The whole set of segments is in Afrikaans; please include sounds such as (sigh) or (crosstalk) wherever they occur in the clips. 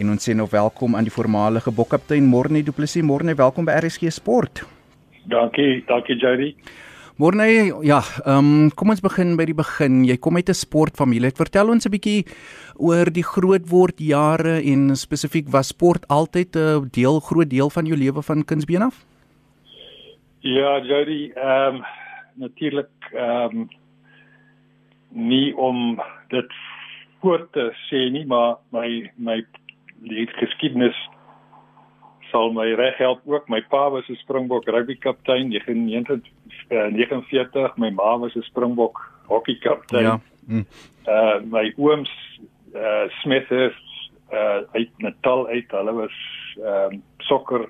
En ons sê nou welkom aan die voormalige bokkaptein Morne Du Plessis. Morne, welkom by RSG Sport. Dankie, dankie Jody. Morne, ja, ehm um, kom ons begin by die begin. Jy kom uit 'n sportfamilie. Vertel ons 'n bietjie oor die grootword jare en spesifiek was sport altyd 'n deel groot deel van jou lewe van kindsbeen af? Ja, Jody, ehm um, natuurlik ehm um, nie om dit voor te sê nie, maar my my die geskiedenis sal my reg help ook. My pa was 'n Springbok rugby kaptein 1949, my ma was 'n Springbok hockey kaptein. Ja. Mm. Uh my ooms uh Smith is uh uit Natal uit. Hulle was ehm um, sokker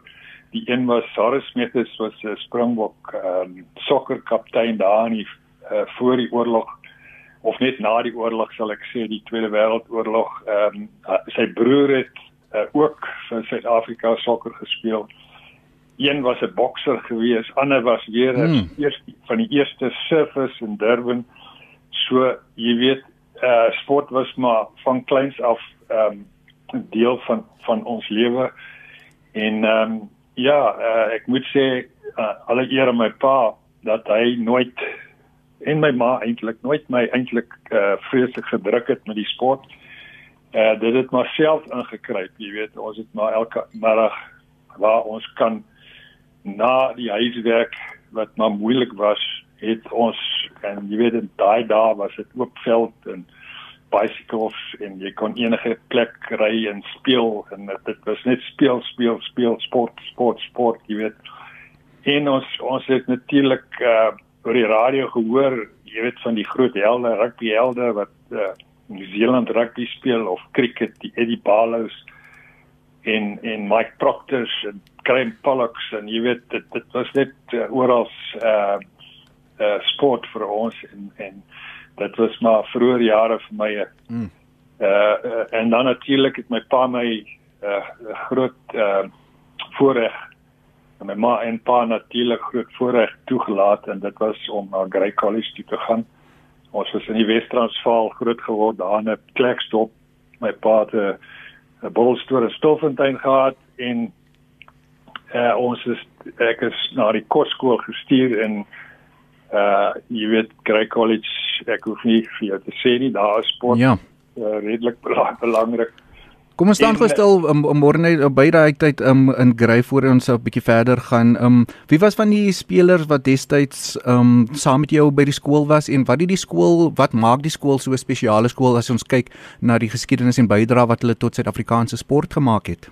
die een was Sarah Smith is was 'n Springbok ehm um, sokker kaptein daar in die uh, voor die oorlog of net na die oorlog sal ek sê die Tweede Wêreldoorlog ehm um, sy broer het uh, ook vir Suid-Afrika sokker gespeel. Een was 'n bokser gewees, ander was weer 'n hmm. eerste van die eerste surfers in Durban. So jy weet uh sport was maar van kleins af ehm um, deel van van ons lewe. En ehm um, ja, uh, ek moet sê uh, alle eer aan my pa dat hy nooit en my ma eintlik nooit my eintlik uh, vreeslik gedruk het met die sport. Uh dit het maar self ingekruip, jy weet, ons het maar elke middag waar ons kan na die huiswerk wat maar moeilik was, het ons en jy weet in daai dae was dit oop veld en bicycles en jy kon enige plek ry en speel en dit was net speel speel speel sport sport sport jy weet en ons ons het natuurlik uh oor die radio gehoor, jy weet van die groot helde, rugby helde wat uh, New Zealand rugby speel of cricket, die Eddie Barlows en en Mike Proctor en Graham Pollocks en jy weet dit dit was net uh, oral uh uh sport vir ons en en dit was maar vroeër jare vir my mm. uh, uh en dan natuurlik het my pa my uh groot uh voorreg en my ma en pa natuurlik groot voorreg toegelaat en dit was om na Grey College toe te gaan. Ons was in die Wes-Transvaal groot geword daar in 'n Klerksdorp. My pa het 'n bolstoor in Stoffontein gehad en uh, ons is ek is na die kosskool gestuur en uh jy weet Grey College ek hoef nie vir jou te sê nie daar is sport ja. uh, redelik belangrik. Kom ons staan gestel um, um, môre net by daai tyd um, in Grey voor ons 'n bietjie verder gaan. Um wie was van die spelers wat destyds um saam met jou by die skool was en wat het die skool wat maak die skool so 'n spesiale skool as ons kyk na die geskiedenis en bydra wat hulle tot Suid-Afrikaanse sport gemaak het?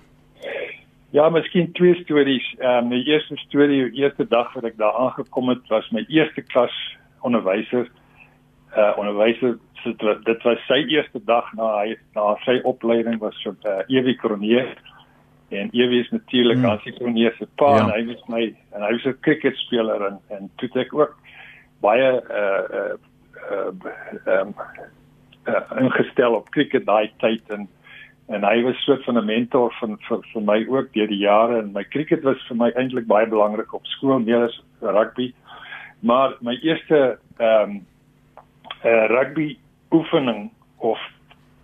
Ja, miskien twee stories. Ehm um, die eerste storie, die eerste dag wat ek daar aangekom het, was my eerste klas onderwyser. Uh onderwyser so dit, dit was sy eerste dag na hy na sy opleiding was so uh, Ewie Kronee en Ewie is natuurlik hmm. as hy Kronee se pa ja. en hy was my en hy was 'n cricketspeler en en toe ek ook baie uh uh ehm uh, uh, ingestel op cricket daai tyd en en hy was soort van 'n mentor van vir vir my ook deur die jare en my cricket was vir my eintlik baie belangrik op skool meer as rugby maar my eerste ehm um, uh, rugby oefening of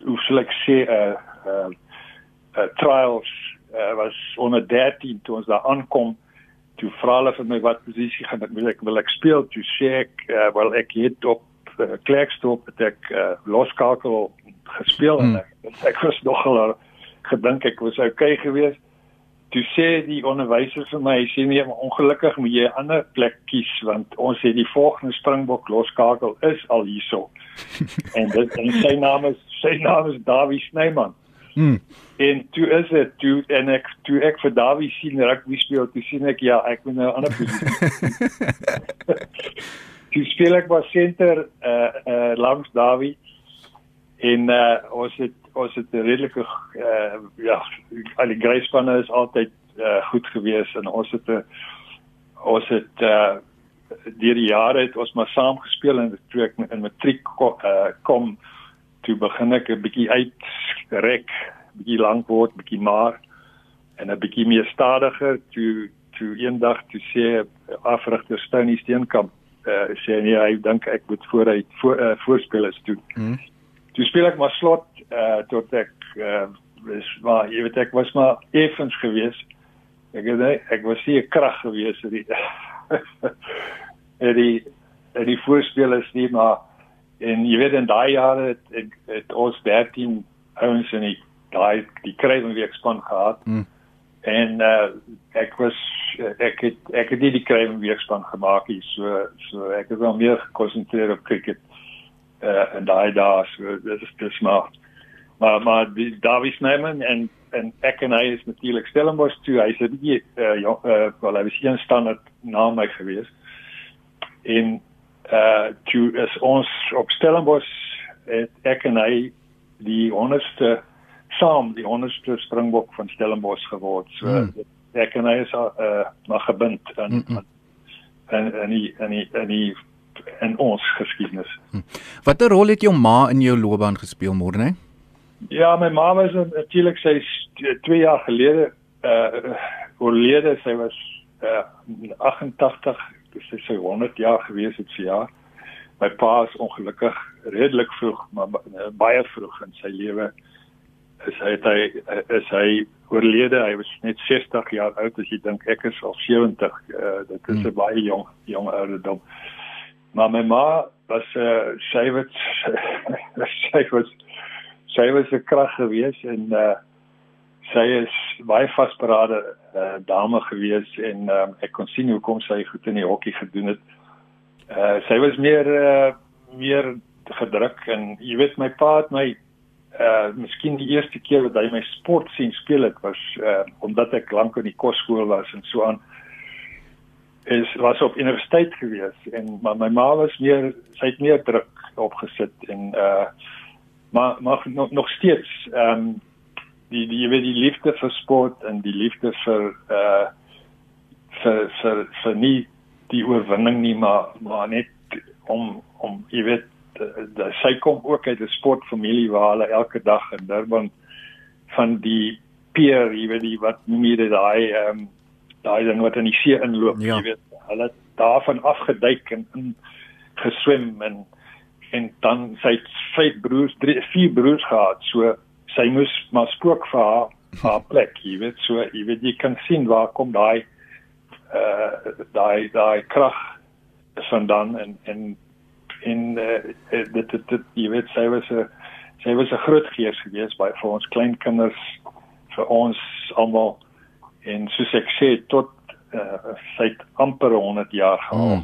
hoe sou ek sê 'n uh, 'n uh, uh, trials uh, was onder 13 toe ons daar aankom. Toe vra hulle vir my wat posisie gaan ek wil ek wil ek speel? Toe sê ek uh, wel ek het op uh, Klerksdorp het ek uh, loskakel gespeel hmm. en ek, ek was nogal gedink ek was okay geweest toe sê die onderwyser vir my sê nee maar ongelukkig moet jy 'n ander plek kies want ons het die volgende springbok loskakel is al hierso (laughs) en dit en sy naam is sy naam is Dawie Snyman. Hmm. En toe is dit toe en ek toe ek vir Dawie sien rugby speel, toe sien ek ja, ek moet nou 'n ander posisie. (laughs) toe speel ek was center uh uh langs Dawie en uh ons het ons het 'n redelike uh ja, al die gryspanne is altyd uh goed gewees en ons het 'n ons het uh deur die jare het ons maar saam gespeel en toe ek in matriek kom, uh, kom toe begin ek 'n bietjie uitrek, bietjie lank word, bietjie maar en 'n bietjie meer stadiger toe toe eendag toe sê afrigter Stony Steenkamp uh, sê nee, hy dink ek moet vooruit voor uh, voorspelers doen. Hmm. Toe speel ek maar slot uh, tot ek uh, is maar jy weet ek was maar effens geweest. Ek het ek was nie 'n krag geweest vir die (laughs) die die voorspelers nie maar en jy weet in daai jare het, het, het ons 13 ouens in die daai die Kruiwenweek span gehad. Mm. En uh, ek was ek het ek het nie die Kruiwenweek span gemaak nie. So so ek het wel meer gekonsentreer op cricket uh, en daai dae so dit is dis maar maar maar die Davie Snyman en en ek en hy is natuurlik Stellenbosch toe. Hy sê die uh, ja, uh, wel hy was een standaard na my gewees. En uh toe is ons op Stellenbosch het ek en hy die 100ste saam die 100ste springbok van Stellenbosch geword. So mm. ek en hy is uh maar gebind aan mm -mm. en en die en die en die en ons geskiedenis. Mm. Watter rol het jou ma in jou loopbaan gespeel môre, né? Ja, my ma was natuurlik sy 2 jaar gelede uh oorlede. Sy was uh 88 sy sy 100 jaar gewees het vir jaar. My pa is ongelukkig redelik vroeg, maar baie vroeg in sy lewe is hy hy is hy oorlede. Hy was net 60 jaar oud as jy dink ek is al 70. Uh, dit is hmm. 'n baie jong jong ouderdom. Maar my ma was 'n uh, sy wat (laughs) sy was sy was 'n krag gewees en uh, sy is baie vasberade uh, dame gewees en um, ek kon sien hoe kom sy goed in die hokkie gedoen het. Uh, sy was meer uh, meer gedruk en jy weet my pa het my uh miskien die eerste keer wat hy my sport sien speel het was uh omdat ek lank in die kosskool was en so aan is was op universiteit gewees en maar my ma was meer sy het meer druk opgesit en uh maar maar nog nog steeds ehm um, die die jy weet die liefde vir sport en die liefde vir uh vir vir vir nie die oorwinning nie maar maar net om om jy weet da sy kom ook uit 'n sportfamilie waar hulle elke dag in Durban van die pier, jy weet die wat noem jy dit daai ehm um, daai ding wat in die see inloop, ja. jy weet hulle daarvan afgeduik en in geswem en en dan sy vyf broers, drie vier broers gehad. So sy moes maar spook vir haar (laughs) haar plek, jy weet so jy weet jy kan sien waar kom daai uh daai daai krag vandaan en en en uh, dit dit dit jy weet sy was 'n sy was 'n groot gees gewees by vir ons klein kinders vir ons almal en soos ek sê tot uh, sy amper 100 jaar gehad. Hmm.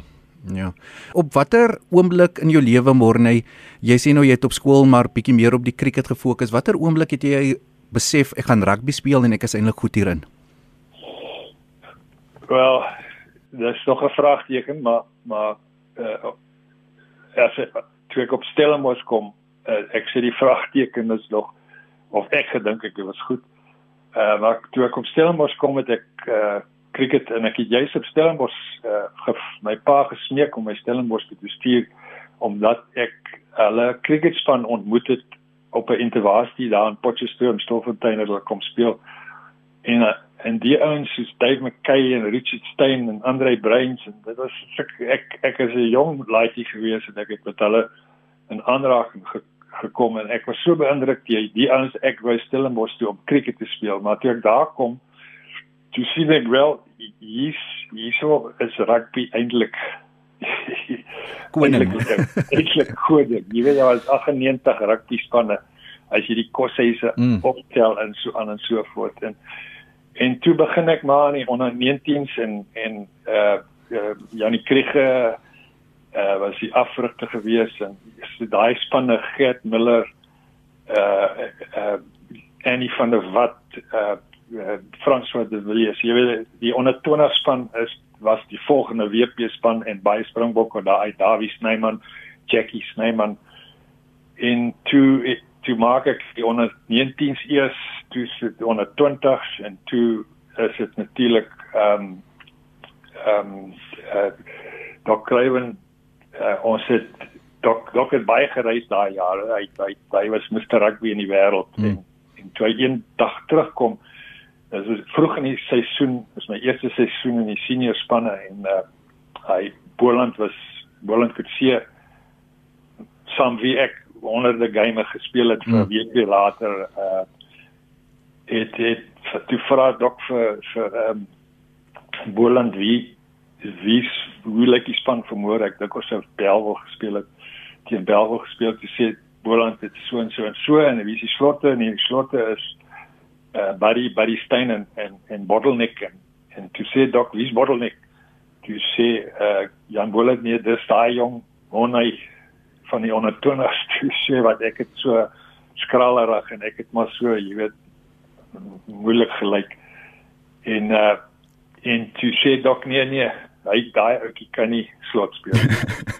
Ja. Op watter oomblik in jou lewe môre jy sê nou jy het op skool maar bietjie meer op die cricket gefokus. Watter oomblik het jy besef ek gaan rugby speel en ek is eintlik goed hierin? Wel, dis nog 'n vraagteken, maar maar uh, as ek toe ek op Stellenbosch kom, uh, ek sê die vraagteken is nog of ek gedink ek was goed. Uh maar toe ek op Stellenbosch kom het ek uh cricket en ek het juist op Stellenbosch uh gef, my pa gesmeek om my Stellenbosch te bestuur omdat ek hulle cricketspan ontmoet het op 'n intervasie daar in Potchefstroom, Stoffontein het hulle kom speel. En uh, en die ouens soos Dave McKay en Richard Stein en Andre Bruins en dit was ek ek, is 'n jong laaitjie gewees en ek het met hulle in aanraking ge, gekom en ek was so beïndruk die die ouens ek wou Stellenbosch toe om cricket te speel maar toe ek daar kom toe sien ek wel hier's hierso is rugby eintlik (laughs) koning. Eintlik goed jy weet daar was 98 rugby spanne as jy die koshuise mm. optel en so aan en so voort. En en toe begin ek maar in die onder 19s en en uh, uh Janie Kriege uh was die afrigter gewees en so daai spanne Gert Miller uh uh Annie van der Walt uh, uh François de Villiers. Jy weet die onder 20 span is was die volgende WP span en baie Springbokke daai Dawie Snyman Jackie Snyman. In toe toe maak ek die onder 19s eers toe sit onder 20s en toe is dit natuurlik ehm um, ehm um, uh, Dok Craven uh, ons het Dok Dok het baie gereis daai jare hy hy hy was Mr Rugby in die wêreld hmm. en en toe hy eendag terugkom dis was vroeg in die seisoen is my eerste seisoen in die senior spanne en uh, hy Boland was Boland het seë saam wie ek honderde game gespeel het vir mm. week later uh het het toe vra dok vir vir ehm um, Boland wie wie hoe lyk die span vermoor ek dink ons het Belwel gespeel het teen Belwel gespeel. Te sê Boland het so en so en so en wie is die slotte en die slotte is uh, Buddy Buddy Stein en en, en Bottleneck en, en toe sê dok wie's Bottleneck? Toe sê uh, Jan Boland nee dis daai jong onai van die ondertoners. (laughs) Toe sê wat ek het so skralerig en ek het maar so jy weet moeilik gelyk. En uh, en toe sê dok nee nee hy daai ouetjie kan nie slot speel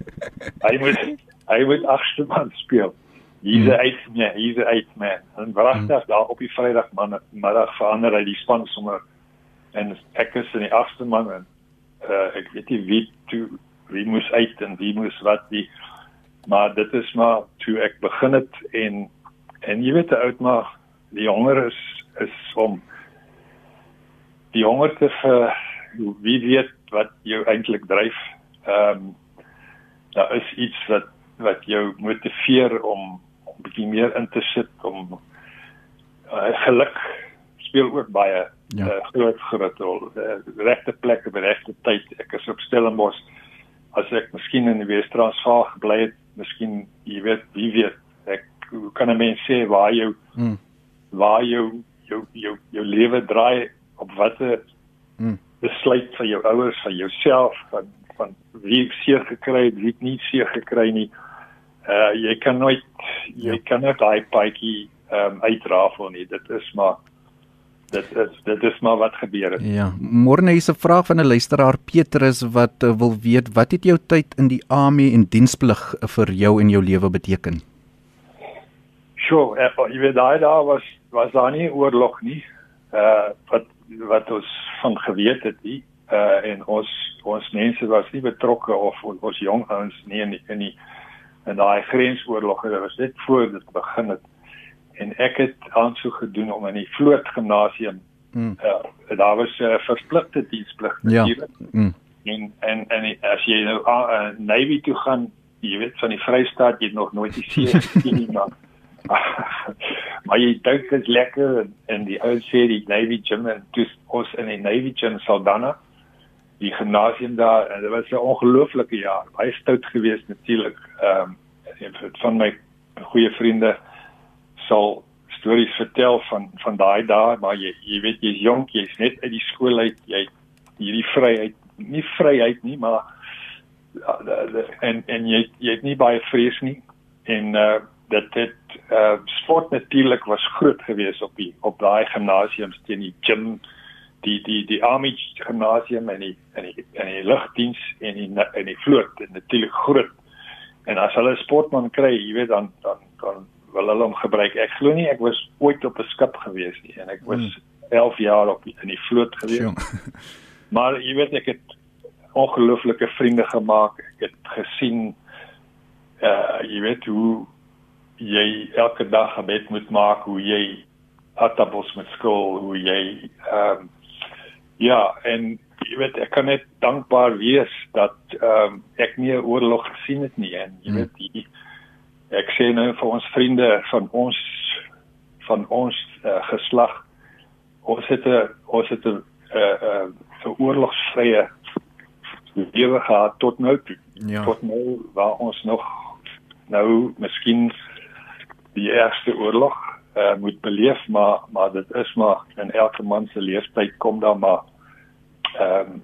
(laughs) hy moet hy moet agste man speel He's mm. eight man, he's a eight man. En wragtig mm. daar op die Vrydag middag verander hy die span sommer en ek is in die agste man en uh, ek weet nie wie toe wie moes uit en wie moes wat wie maar dit is maar toe ek begin het en en jy weet oud maar die honger is is om die honger te vir wie weet wat jou eintlik dryf. Ehm um, daar is iets wat wat jou motiveer om om bietjie meer in te sit om uh, geluk speel ook baie ja. uh, groot groot rol. Uh, regte plek op regte tyd. Ek is op Stellenbosch as ek miskien in die Wes-Transvaal gebly het, miskien jy weet wie weet ek kan 'n mens sê waar jou hmm. waar jou jou jou jou lewe draai op watter hmm besluit van jou ouers, van jouself, van van wie seer gekry het, wie nie seer gekry nie. Uh jy kan nooit jy ja. kan net daai paadjie ehm um, uitrafel nie. Dit is maar dit is dit is maar wat gebeur het. Ja, môre is 'n vraag van 'n luisteraar Petrus wat uh, wil weet wat het jou tyd in die army en diensplig vir jou en jou lewe beteken? Sjoe, uh, jy weet daai daar was was daar nie oorlog nie. Uh wat wat ons van geweet het nie uh en ons ons mense was nie betrokke of ons jong ouens nie in die, in die in daai grensoorlog dit was net voor dit begin het en ek het aansoek gedoen om in die vloot gimnasium mm. uh daar was 'n uh, verpligte diensplig ja. mm. en en en as jy nou uh, navy toe gaan jy weet van die Vrystaat jy het nog nooit die (laughs) see gesien nie maar (laughs) maar jy dink dit is lekker en, en die ou sê die Navy gym en dis ons in die Navy gym Saldanha. Die gimnasium daar en dit was 'n ongelooflike jaar. Baie stout geweest natuurlik ehm um, van my goeie vriende sal stories vertel van van daai dae maar jy jy weet jy's jonk jy's net uit die skool uit jy hierdie vryheid nie vryheid nie maar ja, en en jy jy het nie baie vrees nie. En uh dit het uh sport natuurlik was groot geweest op die op daai gimnasiums teen die gym die die die army gimnasium en die en die en die lugdiens en die en die vloot en natuurlik groot. En as hulle sportman kry jy weet dan dan dan wil hulle hom gebruik. Ek glo nie ek was ooit op 'n skip geweest nie en ek was hmm. 11 jaar op in die vloot geweest (laughs) maar jy weet ek het ongelooflike vriende gemaak. Ek het gesien uh jy weet hoe jy elke dag gebed moet maak hoe jy atabos met skool hoe jy ehm um, ja en jy weet ek kan net dankbaar wees dat ehm um, ek nie 'n oorlog gesien het nie en jy hmm. weet die ek sê nou vir ons vriende van ons van ons uh, geslag ons het 'n ons het 'n uh, uh, so oorlogsvrye lewe gehad tot nou toe ja. tot nou waar ons nog nou miskien die eerste oorlog uh, moet beleef maar maar dit is maar in elke man se lewenstyd kom daar maar ehm um,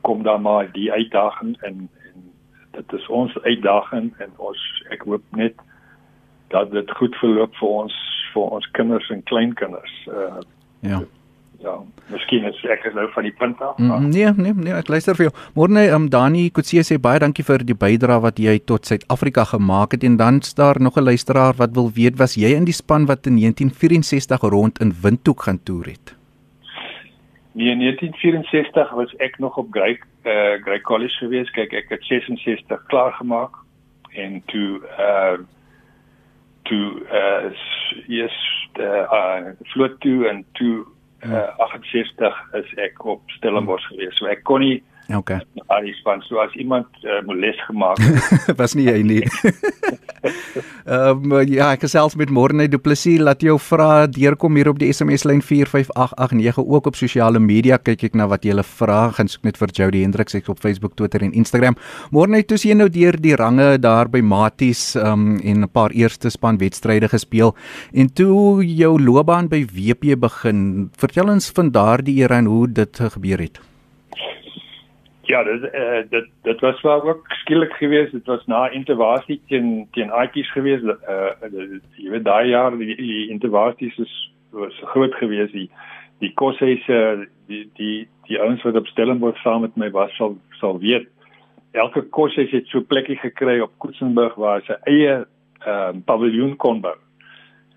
kom daar maar die uitdaging en en dit is ons uitdaging en ons ek hoop net dat dit goed verloop vir ons vir ons kinders en kleinkinders uh, ja ja, miskien is ek nou van die punt af. Mm, nee, nee, nee, ek luister vir jou. Môre um, Dani Kutse sê baie dankie vir die bydrae wat jy tot Suid-Afrika gemaak het en dan staar nog 'n luisteraar wat wil weet was jy in die span wat in 1964 rond in Windhoek gaan toer het? Nee, in 1964 was ek nog op Grey uh Grey College gewees. Kyk, ek het 66 klaar gemaak en toe uh toe uh yes, uh, uh vloot toe en toe uh, 68 is ek op Stellenbosch gewees. So ek kon nie Okay. Al span so as iemand uh, moles gemaak (laughs) was nie jy nie. (laughs) Ehm um, ja, ek gesels met Morne Du Plessis laat jou vra deurkom hier op die SMS lyn 45889 ook op sosiale media kyk ek na wat jy vra gaan soek net vir Jody Hendriks ek op Facebook, Twitter en Instagram. Morne toe sien nou deur die range daar by Maties ehm um, en 'n paar eerste span wedstryde gespeel en toe jou loopbaan by WP begin. Vertel ons van daardie era en hoe dit gebeur het. Ja, dit uh, dit dit was wel ook skielik geweest. Dit was na intervasie teen teen Aitjies geweest. Uh jy weet daai jaar die, die intervasies is was groot geweest. Die die uh, die die die ouens wat op Stellenbosch saam met my was sal sal weet. Elke kosses het so plekkie gekry op Koetsenburg waar sy eie ehm uh, paviljoen kon bou.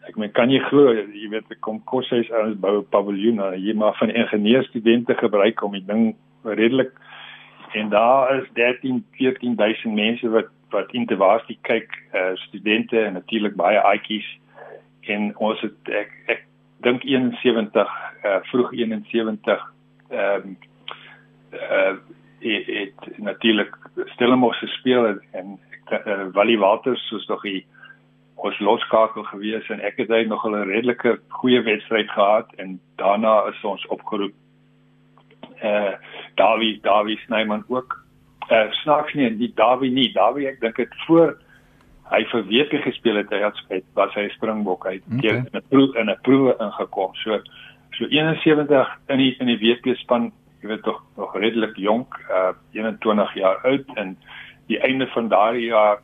Ek meen kan jy glo jy weet ek kom kosses ouens bou 'n paviljoen. Jy maar van ingenieurstudente gebruik om die ding redelik en daar is 13 14000 mense wat wat intervasie kyk uh, studente en natuurlik baie aatjies. En ons het ek ek dink 71 uh, vroeg 71 ehm um, uh, het, het natuurlik Stellenbosch gespeel en uh, Wally Walters soos nog die ons loskakel gewees en ek het hy nog 'n redelike goeie wedstryd gehad en daarna is ons opgeroep eh uh, Dawie Dawie Snyman ook. Eh uh, snaaks nie die Dawie nie. Dawie ek dink dit voor hy vir WP gespeel het hy het spesifiek was hy springbok. Hy het okay. in 'n proe in 'n proewe ingekom. So so 71 in die in die WP span jy weet tog nog redelik jonk uh, 21 jaar oud en die einde van daardie jaar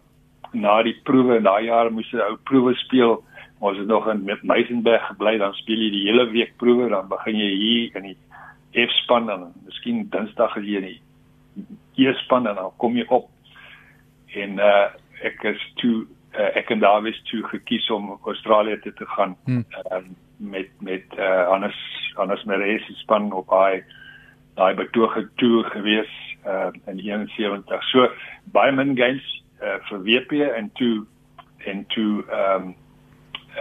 na die proewe in daai jaar moes hy ou proewe speel. Ons het nog in met Meisenberg gebly dan speel jy die hele week proewe dan begin jy hier in die F-span dan miskien Dinsdag as jy in die E-span dan kom jy op. En uh ek is toe uh, ek en Davies toe gekies om Australië toe te gaan. Hmm. uh, met met uh Hannes Hannes Meres span op hy daai betoge toer gewees uh in 71 so baie min games uh vir WP en toe en toe ehm um,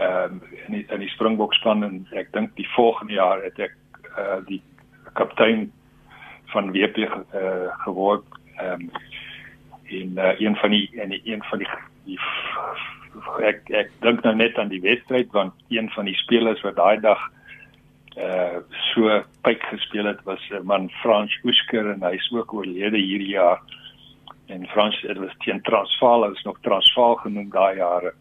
ehm um, in die, in die Springbok span en ek dink die volgende jaar het ek uh die kaptein van WP uh, eh, geword. Ehm um, in uh, een van die en een van die, die ek ek dink nou net aan die wedstryd want een van die spelers wat daai dag uh so pyk gespeel het was 'n man Frans Oesker en hy is ook oorlede hierdie jaar. En Frans het was teen Transvaal is nog Transvaal genoem daai jare.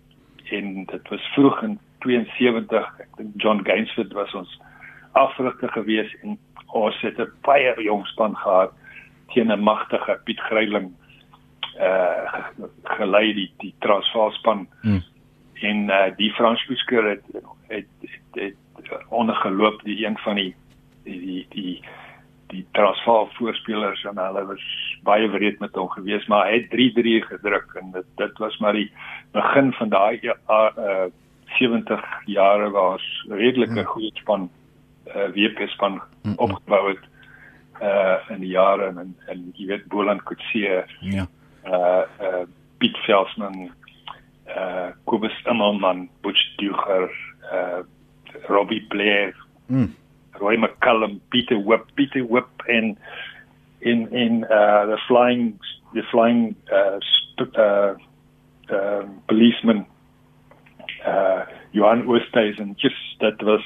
En dit was vroeg in 72 ek dink John Gainsford was ons afrigter gewees en ons het 'n baie jong span gehad teen 'n magtige Piet Greiling uh gelei die die Transvaal span hmm. en uh die Frans Boesker het het, het, het ongeloop die een van die die die die, die Transvaal voorspelers en hulle was baie wreed met hom gewees maar hy het 3-3 gedruk en dit dit was maar die begin van daai uh 70 jare was redelike hmm. goeie span uh, eh, WP span mm opgebou het uh in die jare en en jy weet Boland Kutse ja. uh uh Piet Velsman uh Kobus Immelman Butch Duger uh Robbie Blair mm. Roy McCallum Peter Whip Peter Whip en in in uh the flying the flying uh uh uh policeman uh Johan Oosthuizen. Just that was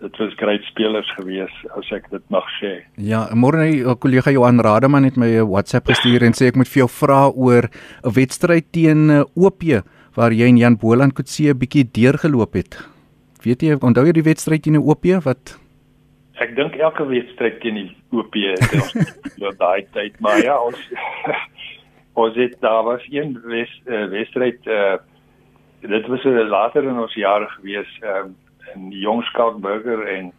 dit was groot spelers gewees as ek dit mag sê. Ja, môre my eh, kollega Johan Rademan het my 'n WhatsApp gestuur en sê ek moet vir jou vra oor 'n wedstryd teen eh, OP waar jy en Jan Boland Kutse 'n bietjie deurgeloop het. Weet jy onthou jy die wedstryd teen OP wat Ek dink elke wedstryd teen die OP het ons (laughs) ja daai tyd, maar ja, ons (laughs) ons het daar was een eh, wedstryd uh, dit was later in ons jare gewees ehm uh, en Jong Skalk Burger en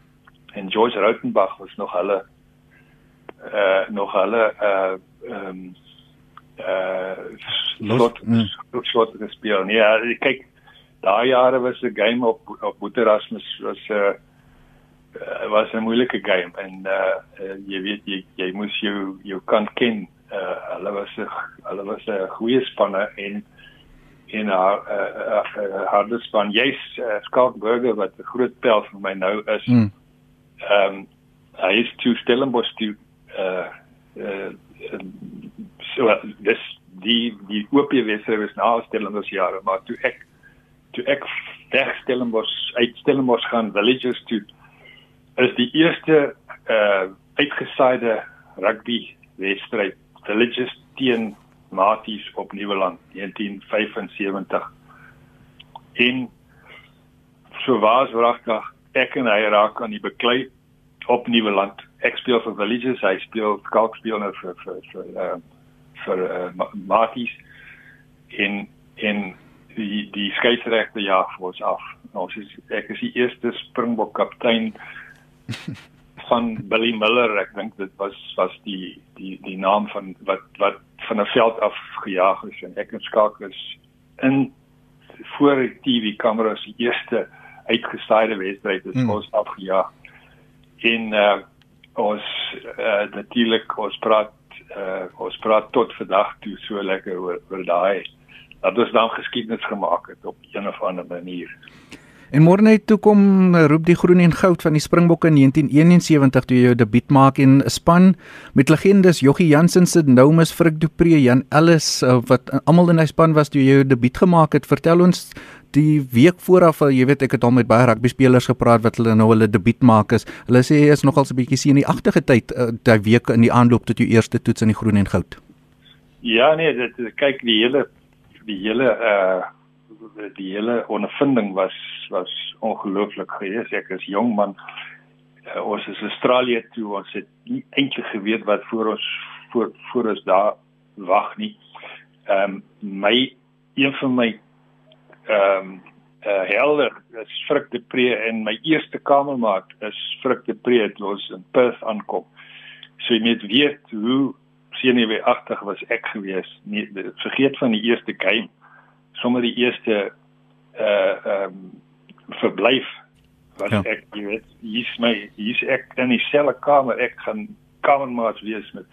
en Joyce Rautenbach was nog hulle uh nog hulle uh ehm um, uh lot mm. lot gespeel. Nee, ja, kyk daai jare was 'n game op op Boeterasmus was 'n uh, uh, was 'n moeilike game en uh, uh jy weet jy jy moes jou jou kan ken. Uh hulle was 'n hulle was 'n goeie spanne en en haar uh, uh, uh, harde span jy's uh, Skalk Burger wat 'n groot pel vir my nou is. Hmm. Ehm mm. um, hy is toe Stellenbosch toe uh uh so dis die die OP wedstryd was na Stellenbosch jare maar toe ek toe ek weg Stellenbosch uit Stellenbosch gaan villages toe is die eerste uh uitgesaaide rugby wedstryd villages teen Maties op Nieuweland 1975 en so was wragtig ek en hy raak aan die beklei op Nieuweland. Ek speel vir villages hy speel skalk speel nou vir vir vir uh vir uh, Maties. En en die die skeieregte ja vir ons af. Ons is ek is die eerste Springbok kaptein (laughs) van Billy Miller. Ek dink dit was was die die die naam van wat wat van 'n veld af gejaag is en ek en Skalk is in voor die TV kameras die eerste uitgesaaide wedstryd is hmm. ons afgejaag. En uh ons uh, natuurlik ons praat uh, ons praat tot vandag toe so lekker oor oor daai dat ons dan geskiedenis gemaak het op een of ander manier. En môre net toe kom roep die groen en goud van die Springbokke in 1971 toe jou debuut maak en 'n span met legendes Joggie Jansen se Noumus Frik Du Preez, Jan Ellis uh, wat almal in hy span was toe jy jou debuut gemaak het. Vertel ons die week vooraf, jy weet ek het al met baie rugby spelers gepraat wat hulle nou hulle debuut maak is. Hulle sê is nogal so 'n bietjie sien die agterige tyd daai week in die aanloop tot jou eerste toets in die groen en goud. Ja nee, dit kyk die hele die hele uh die hele ondervinding was was ongelooflik geweest. Ek is jong man. Uh, ons is Australië toe. Ons het nie eintlik geweet wat voor ons voor voor ons daar wag nie. Ehm um, my een van my ehm um, uh helder is Frik de Pre en my eerste kamermaat is Frik de Pre het ons in Perth aankom. So jy net weet hoe senuweeagtig was ek gewees. Nee, vergeet van die eerste game. Sommige die eerste uh ehm um, verblyf wat ja. ek jy weet, hier's my hier's ek in dieselfde kamer. Ek gaan kamermaat wees met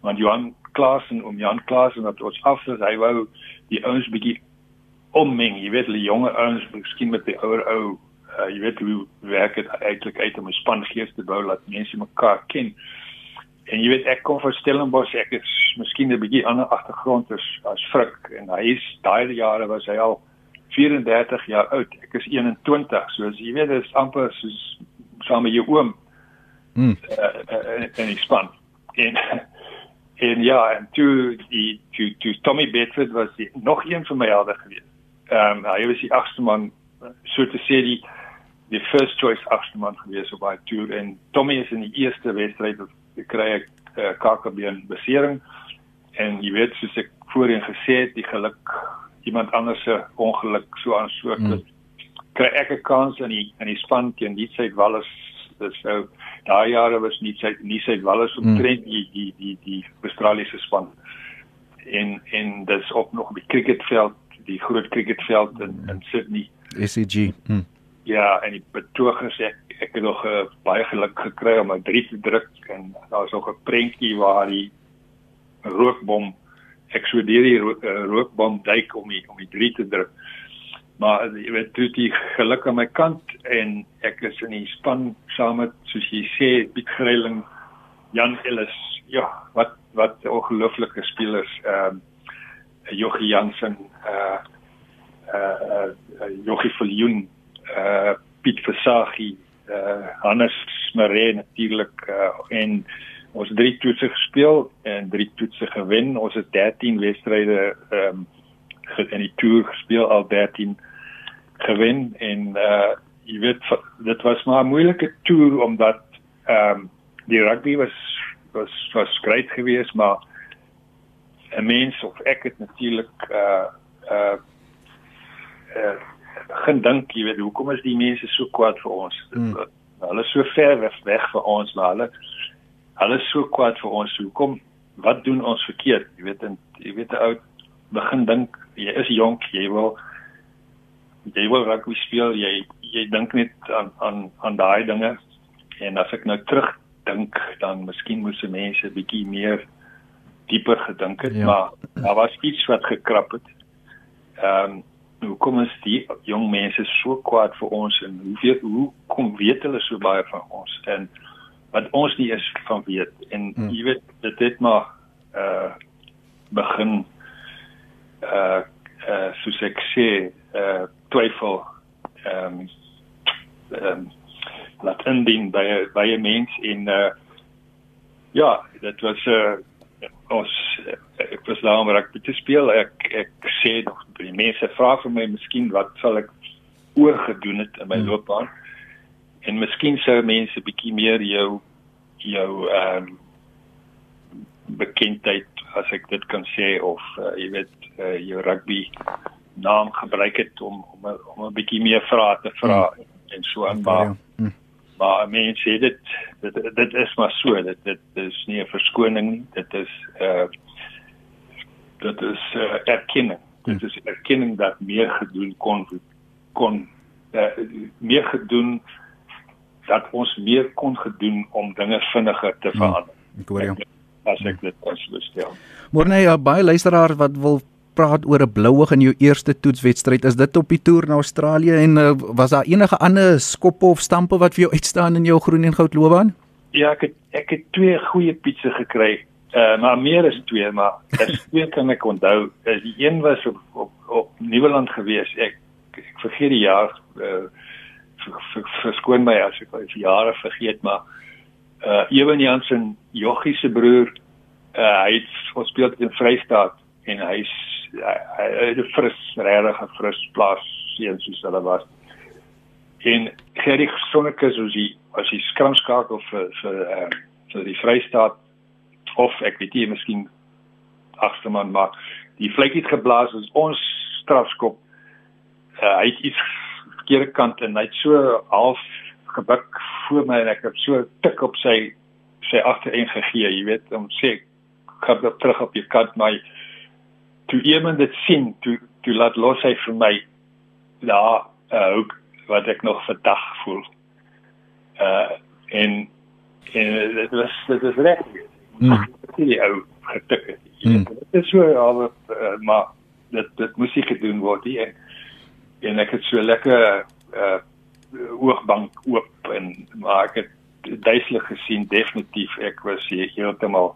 want Johan Klaasen om Jan Klaasen wat ons afsit. Hy wou die ouens bietjie ommeng. Jy weet, die jonge ouens miskien met die ouer ou uh, jy weet hoe werk dit eintlik uit om 'n span gees te bou laat mense mekaar ken. En jy weet ek kom van Stellenbosch, ek is miskien 'n bietjie ander agtergrond as as Frik en hy is daai jare was hy al 34 jaar oud. Ek is 21, so as jy weet dit is amper soos saam met jou oom. Mm. Uh, uh, en ek span. En (laughs) en ja, en toe die toe toe Tommy Bedford was die, nog een van my helde geweest. Ehm um, hy was die agste man so te sê die die first choice agste man geweest op daai toer en Tommy is in die eerste wedstryd kry ek uh, kakebeen besering en jy weet soos ek voorheen gesê het die geluk iemand anders se ongeluk so aan so mm. kry ek 'n kans in die in die span teen die Suid Wallis dis nou daai jare was nie Suid nie Suid Wallis omtrent mm. die die die die Australiese span en en dis op nog op die cricketveld die groot cricketveld in in Sydney SCG mm. ja en die betogers ek ek het nog uh, baie geluk gekry om 'n drie te druk en daar's nog 'n prentjie waar die rookbom ek sou deur die ro uh, rookbom duik om die om die drie te druk. Maar jy weet toe die geluk aan my kant en ek is in die span saam met soos jy sê Piet Greiling, Jan Ellis. Ja, wat wat ongelooflike spelers ehm uh, Jochie Jansen uh uh, uh Jochie Viljoen uh Piet Versagie uh Hannes Maree natuurlik uh, en ons drie toetse gespeel en drie toetse gewen. Ons het 13 wedstryde ehm um, in die toer gespeel al 13 gewen en uh jy weet dit was maar 'n moeilike toer omdat ehm um, die rugby was was was great geweest maar 'n mens of ek het natuurlik uh uh uh gedink, jy weet, hoekom is die mense so kwaad vir ons? Hmm. Hulle is so ver weg, weg vir ons, maar hulle hulle is so kwaad vir ons. Hoekom? Wat doen ons verkeerd? Jy weet, en jy weet 'n ou begin dink, jy is jonk, jy wil jy wil rugby speel, jy jy dink net aan aan aan daai dinge. En as ek nou terugdink, dan miskien moes se mense bietjie meer dieper gedink het, ja. maar daar was iets wat gekrap het. Ehm um, hoekom is die jong mense so kwaad vir ons en hoe weet hoe kom weet hulle so baie van ons en wat ons nie is van weet en hmm. jy weet dit het maar uh begin uh uh soos ek sê uh twyfel ehm um, ehm um, laat indien by by 'n mens en uh ja, dit was 'n uh, ons ek was daar om rugby te speel. Ek ek sê nog die mense vra vir my miskien wat sal ek oorgedoen het in my hmm. loopbaan. En miskien sou mense bietjie meer jou jou ehm um, bekendheid as ek dit kan sê of uh, jy weet uh, jou rugby naam gebruik het om om om 'n bietjie meer vrae te vra hmm. en so aan maar hmm. maar mense sê dit dit dit is maar so dit dit is nie 'n verskoning nie. Dit is uh dit is uh, erkenning. Dit is erkenning dat meer gedoen kon kon uh, meer gedoen dat ons meer kon gedoen om dinge vinniger te verander. ek hoor jou. As ek dit kon bestel môre nee baie luisteraars wat wil praat oor 'n blouig in jou eerste toetswedstryd. Is dit op die toer na Australië en uh, was daar enige ander skoppe of stampe wat vir jou uitstaan in jou groen en goud loopbaan? Ja, ek het ek het twee goeie pizza gekry. Uh maar meer as twee, maar as (laughs) twee kan ek onthou. Uh, die een was op op, op Nieuweland gewees. Ek ek vergeet die jaar uh verskoon my as ek die jare vergeet, maar uh Ewen Jansen, Joggie se broer, uh hy het gespeel in Vrystaat en hy's hy 'n fris, regtig fris plaas sien soos hulle was. En Gerry Sonneke soos hy as hy skramskakel vir vir uh, vir die Vrystaat of ek weet nie miskien agste man maar die vletjie het geblaas as ons strafskop. Uh, hy het iets verkeerde kant en hy het so half gebuk voor my en ek het so tik op sy sy agtereen gegee, jy weet, om sê gaan terug op jou kant maar toe iemand dit sien, toe toe laat los hy vir my daar uh, ook wat ek nog vandag voel. Uh en en dit was dit is reg. Mm. Die ou getik het. Mm. Dit is so al uh, maar dit dit moes nie gedoen word nie en en ek het so lekker uh oogbank oop en maar ek het duidelik gesien definitief ek was heeltemal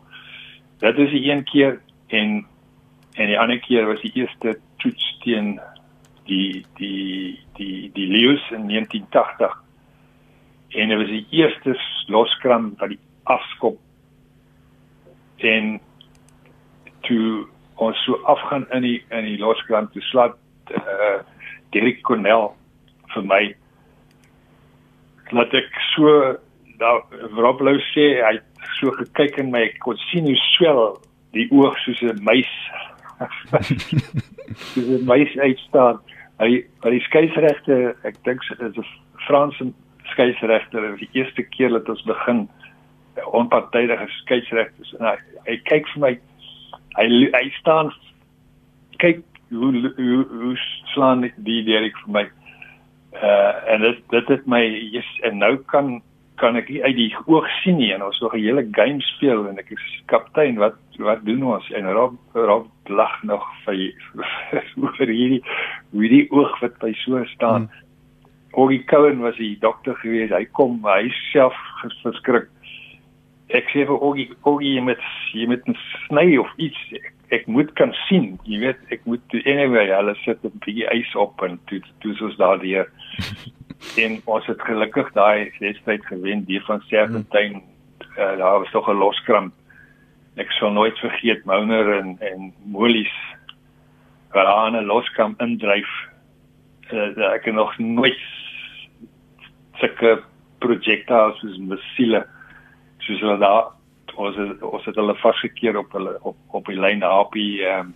dit is die een keer en en die ander keer was die eerste toets teen die die die die Lions in 1980 en dit was die eerste loskram van die afskop. En toe ons so afgaan in die in die loskram te slaat uh, Derek Cornell vir my laat ek so daar Rob Lou sê hy so gekyk in my kon sien hoe swel die oog soos 'n muis Dis meisie uitstaan. Hy by die skeieregte, ek dink dit is 'n Franse skeieregter, die eerste keer dat ons begin onpartydige skeieregters en hy, hy kyk vir my hy hy staan kyk hoe hoe, hoe slaan die Derek vir my. Uh en dit dit het my yes, en nou kan kan ek uit die oog sien nie en ons so 'n hele game speel en ek is kaptein wat wat doen ons en Rob Rob lag nog vir (laughs) oor hierdie hoe die oog wat by so staan. Hmm. Oggie Cohen was die dokter gewees. Hy kom hy self verskrik. Ek sê vir Oggie Oggie met jy met 'n sny of iets ek, ek moet kan sien. Jy weet ek moet anyway hulle sit 'n bietjie ys op en toe toe soos daar die (laughs) en ons het gelukkig daai wedstryd gewen die van Serpentine hmm. uh, daar was tog 'n loskramp. Ek sal nooit vergeet Mouner en en Molies wat aan 'n loskramp indryf. Uh, ek het nog nooit sulke projekte as soos missiele soos hulle daar ons het, ons het hulle vasgekeer op hulle op op die lyn daar op die um,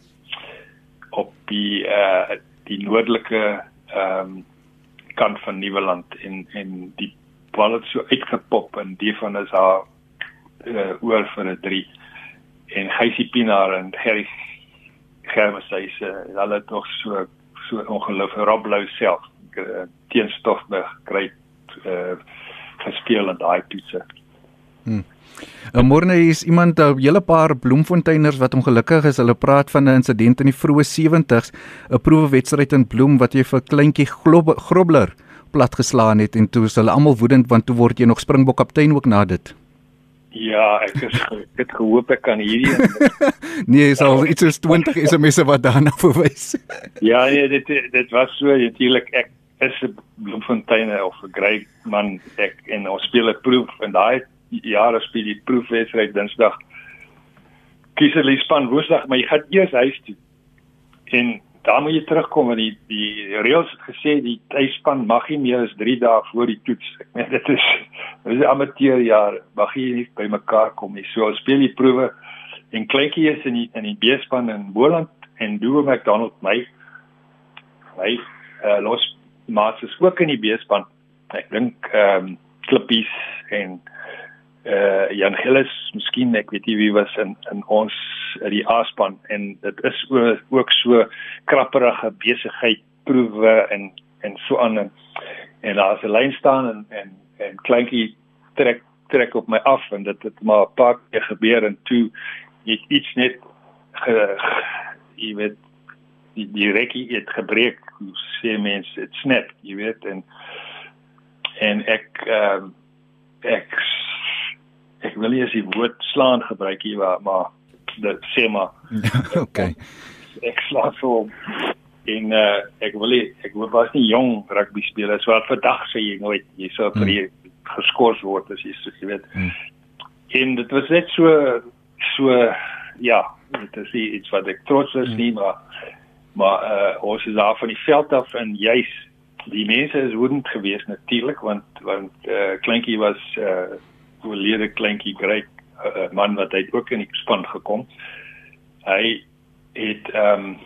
op die uh, die noordelike ehm um, kant van Nieuweland en en die bal het so uitgepop en die van is haar uh, oor vir 'n 3 en Geysie Pinaar en Gerry Germes hy sê uh, hulle het nog so so ongelooflik Rob Lou self uh, teenstof gekry uh, gespeel in daai toetse. Hmm. Uh, Môre is iemand 'n uh, hele paar bloemfonteiners wat ongelukkig is. Hulle praat van 'n insident in die vroeë 70's, 'n proefwedstryd in Bloem wat jy vir kleintjie Grobler platgeslaan het en toe is hulle almal woedend want toe word jy nog Springbok kaptein ook na dit. Ja, ek is ek het gehoop ek kan hierdie (laughs) Nee, is al iets soos 20 SMS'e wat daarna verwys. (laughs) ja, nee, dit dit was so natuurlik ek is 'n Bloemfonteine of 'n Grey man ek en ons speel 'n proef en daai jare speel die proefwedstryd Dinsdag. Kieserlie span Woensdag, maar jy gaan eers huis toe. En dan moet jy terugkom en die die reëls het gesê die tuisspan mag nie meer as 3 dae voor die toets. Ek meen dit is dit is amateur jaar, mag jy nie by mekaar kom nie. So speel die proewe en kleintjie is in die in die B-span in Boland en Duo McDonald my my uh, los maats is ook in die B-span. Ek dink ehm um, Klippies en eh uh, Jan Gillis, miskien ek weet nie wie was in in ons in die A-span en dit is ook so krapperige besigheid proewe en en so aan en, en daar's 'n lyn staan en en en kleintjie trek trek op my af en dit het maar 'n paar keer gebeur en toe het iets net ge, jy weet die die rekkie het gebreek sê mense dit snap jy weet en en ek um, ek ek wil nie as die woord slaan gebruik hier maar maar dit sê maar (laughs) okay ek slaan so en uh, ek wil nie, ek was nie jong rugby speler so vandag sê jy nooit jy sou vir hmm. geskort word as jy so jy weet hmm. en dit was net so so ja dit is iets wat ek trots is hmm. nie maar maar uh, ons is daar van die veld af en juis die mense is woedend geweest natuurlik want want uh, kleintjie was uh oorlede kleintjie great uh, man wat hy ook in die span gekom. Hy het ehm um,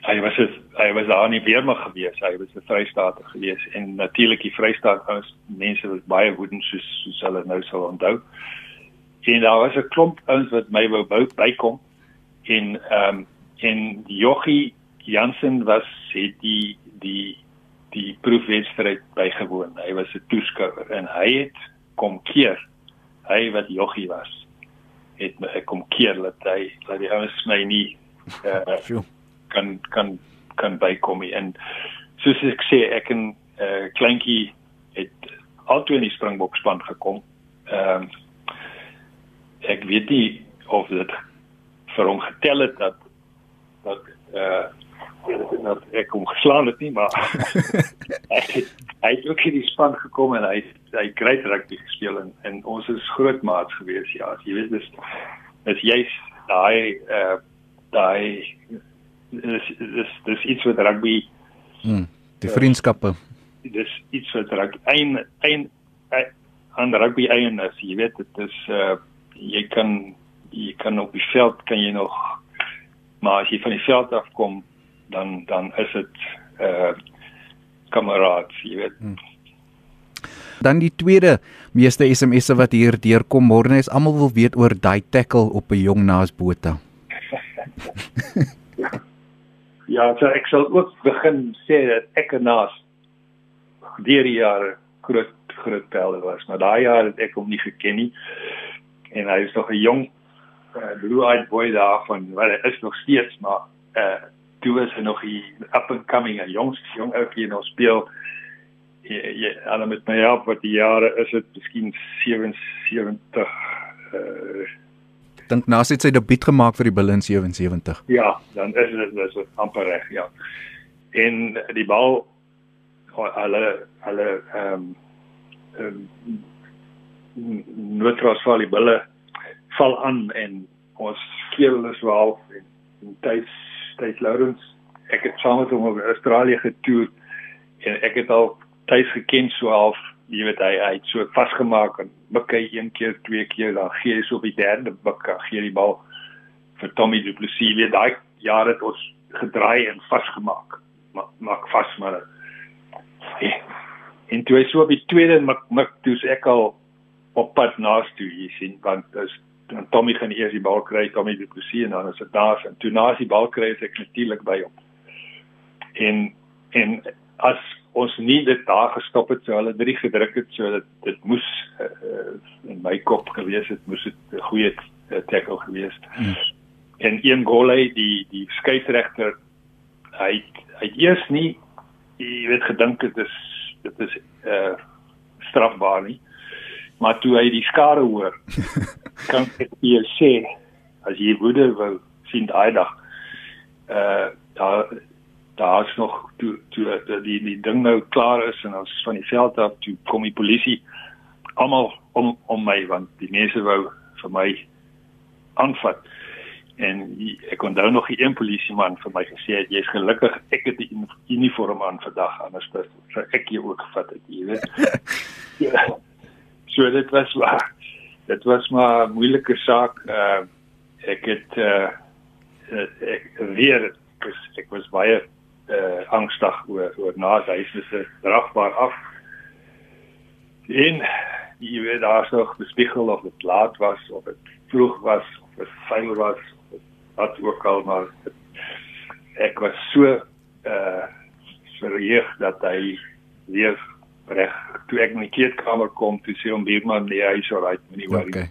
hy was het, hy was daar nie weer maar gewees. Hy was 'n vrystaater gewees en natuurlik die vrystaat ouens mense was baie woedend soos soos hulle nou sal onthou. En daar was 'n klomp ouens wat my wou bykom en ehm um, en Jochie Jansen was het die die die proefwedstryd bygewoon. Hy was 'n toeskouer en hy het kom keer. Hy wat Jochie was, het my kom keer dat hy dat die ouens my nie (laughs) uh, kan kan kan bykom nie. En soos ek sê, ek en uh, kleintjie het altoe in die Springbok span gekom. Ehm um, ek weet nie of dit vir hom getel het dat dat eh uh, dat ek hom geslaan het nie maar (laughs) hy het, hy het ook in die span gekom en hy hy great rugby gespeel en, en ons is groot maats gewees ja. As jy weet dis is jy's daai eh uh, daai dis dis dis iets wat rugby mm, die vriendskappe. uh, dis iets wat rugby een een aan rugby eien is jy weet dit is uh, jy kan jy kan op die veld kan jy nog maar as jy van die veld af kom dan dan is dit uh kameraad, jy weet. Hmm. Dan die tweede meeste SMS'e wat hier deurkom môre is almal wil weet oor daai tackle op 'n jong naas bota. (laughs) ja, so ek sal ook begin sê dat ek en naas deur die jare groot groot pelle was, maar daai jaar het ek hom nie geken nie. En hy is nog 'n jong uh, blue-eyed boy daar van wat hy is nog steeds, maar uh toe is hy nog die up and coming 'n jong jong ouetjie in ons speel. Ja, ja, hulle met my help wat die jare is dit miskien 77 uh dink Nas het sy debuut gemaak vir die Bulls in 77. Ja, dan is dit dis amper reg, ja. En die bal alle alle ehm um, um, noodras val die bulle val aan en ons skeel is wel en, en tyd tyd Lawrence ek het saam met hom op Australië getoer en ek het al tyd geken so half jy weet hy hy het so vasgemaak en mikke een keer twee keer dan gee hy so op die derde mikke gee die bal vir Tommy Du Plessis. Weer daai jaar het ons gedraai en vasgemaak maak maak vas maar en toe hy so op die tweede mik mik toe's ek al op pad naas toe jy sien want dis dan Tommy gaan eers die bal kry, Tommy die Plessis en dan is dit daar en toe na as die bal kry is ek natuurlik by hom. En en as ons nie dit daar gestop het so hulle drie gedruk het so dat dit moes uh, in my kop gewees het moes dit 'n goeie uh, tackle gewees het. Hmm. En een goal hy die die skeieregter hy hy eers nie jy weet gedink dit is dit is uh strafbaar nie Maar toe hy die skare hoor, (laughs) kan ek vir sê as jy woede wou sien daai dag. Uh daar daar's nog toe toe die die ding nou klaar is en ons van die veld af toe kom die polisie almal om om my want die mense wou vir my aanvat en ek kon dan nog 'n polisieman vir my gesê het jy's gelukkig ek het die uniform aan vandag anders sou ek jou ook gevat het jy weet (laughs) ja. So dit was maar dit was maar 'n moeilike saak uh, ek het uh, ek weer ek, ek was baie uh, angstig oor oor na hy se dragbaar af. En jy weet daar's nog bespiegel of dit laat was of dit vroeg was of dit vuil was wat ook al maar ek was so uh verheug dat hy weer reg toe ek in die kleedkamer kom toe sê hom bierman nee hy is alright moenie worry. Okay.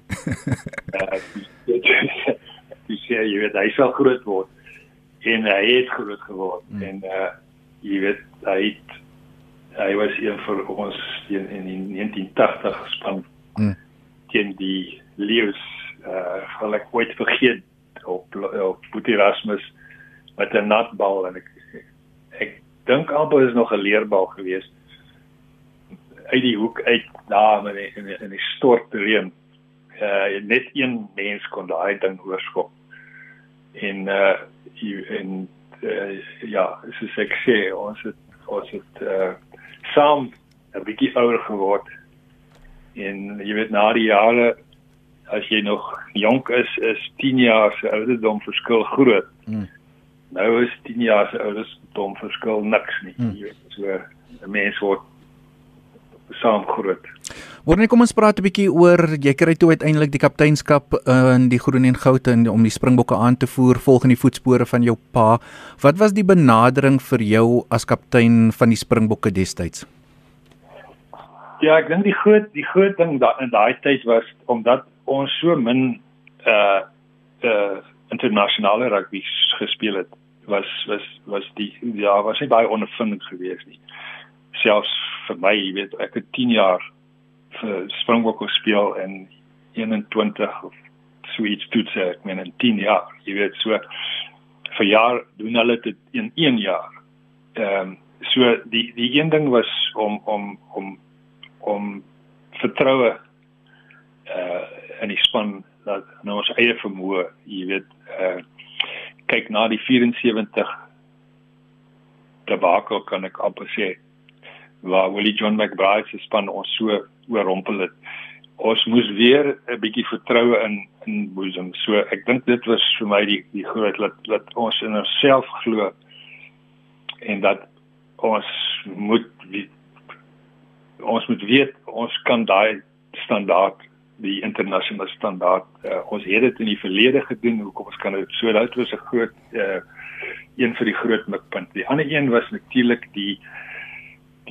uh jy sê (laughs) jy weet hy sal groot word en hy het groot geword mm. en uh jy weet hy het, hy was een van ons in in die 1980 span mm. teen die leeu's uh gelyk ooit vergeet op op Boetie Erasmus met 'n natbal en ek ek dink albei is nog 'n leerbal geweest uit die hoek uit daar in die, in die, in die stort reën. Uh net een mens kon daai ding oorskop. En uh en uh, ja, soos ek sê, ons het ons het uh saam 'n bietjie ouer geword. En jy weet na die jare as jy nog jonk is, is 10 jaar se ouderdom verskil groot. Hmm. Nou is 10 jaar se ouderdom verskil niks nie. Hmm. Jy weet so 'n mens word saam groot. Wanneer kom ons praat 'n bietjie oor jy kry toe uiteindelik die kapteinskap in die Groen en Goud en om die Springbokke aan te voer volgens die voetspore van jou pa. Wat was die benadering vir jou as kaptein van die Springbokke destyds? Ja, ek dink die groot die groot ding da, in daai tyd was omdat ons so min uh uh internasionale rugby gespeel het was was was die ja was nie baie ondervinding geweest nie selfs vir my jy weet ek het 10 jaar vir Springbok gespeel en 21 of so iets toe sê ek meen in 10 jaar jy weet so vir jaar doen hulle dit in 1 jaar. Ehm um, so die die een ding was om om om om vertroue uh in die span dat nou ons eie vermoë, jy weet, uh kyk na die 74 debakel kan ek amper sê waar Willie John McBride se span ons so oorrompel het. Ons moes weer 'n bietjie vertroue in in boesem. So ek dink dit was vir my die die groot dat dat ons in onsself glo en dat ons moet wie, ons moet weet ons kan daai standaard die internasionale standaard. Uh, ons het dit in die verlede gedoen. Hoekom ons kan dit so dat was 'n groot uh een vir die groot mikpunt. Die ander een was natuurlik die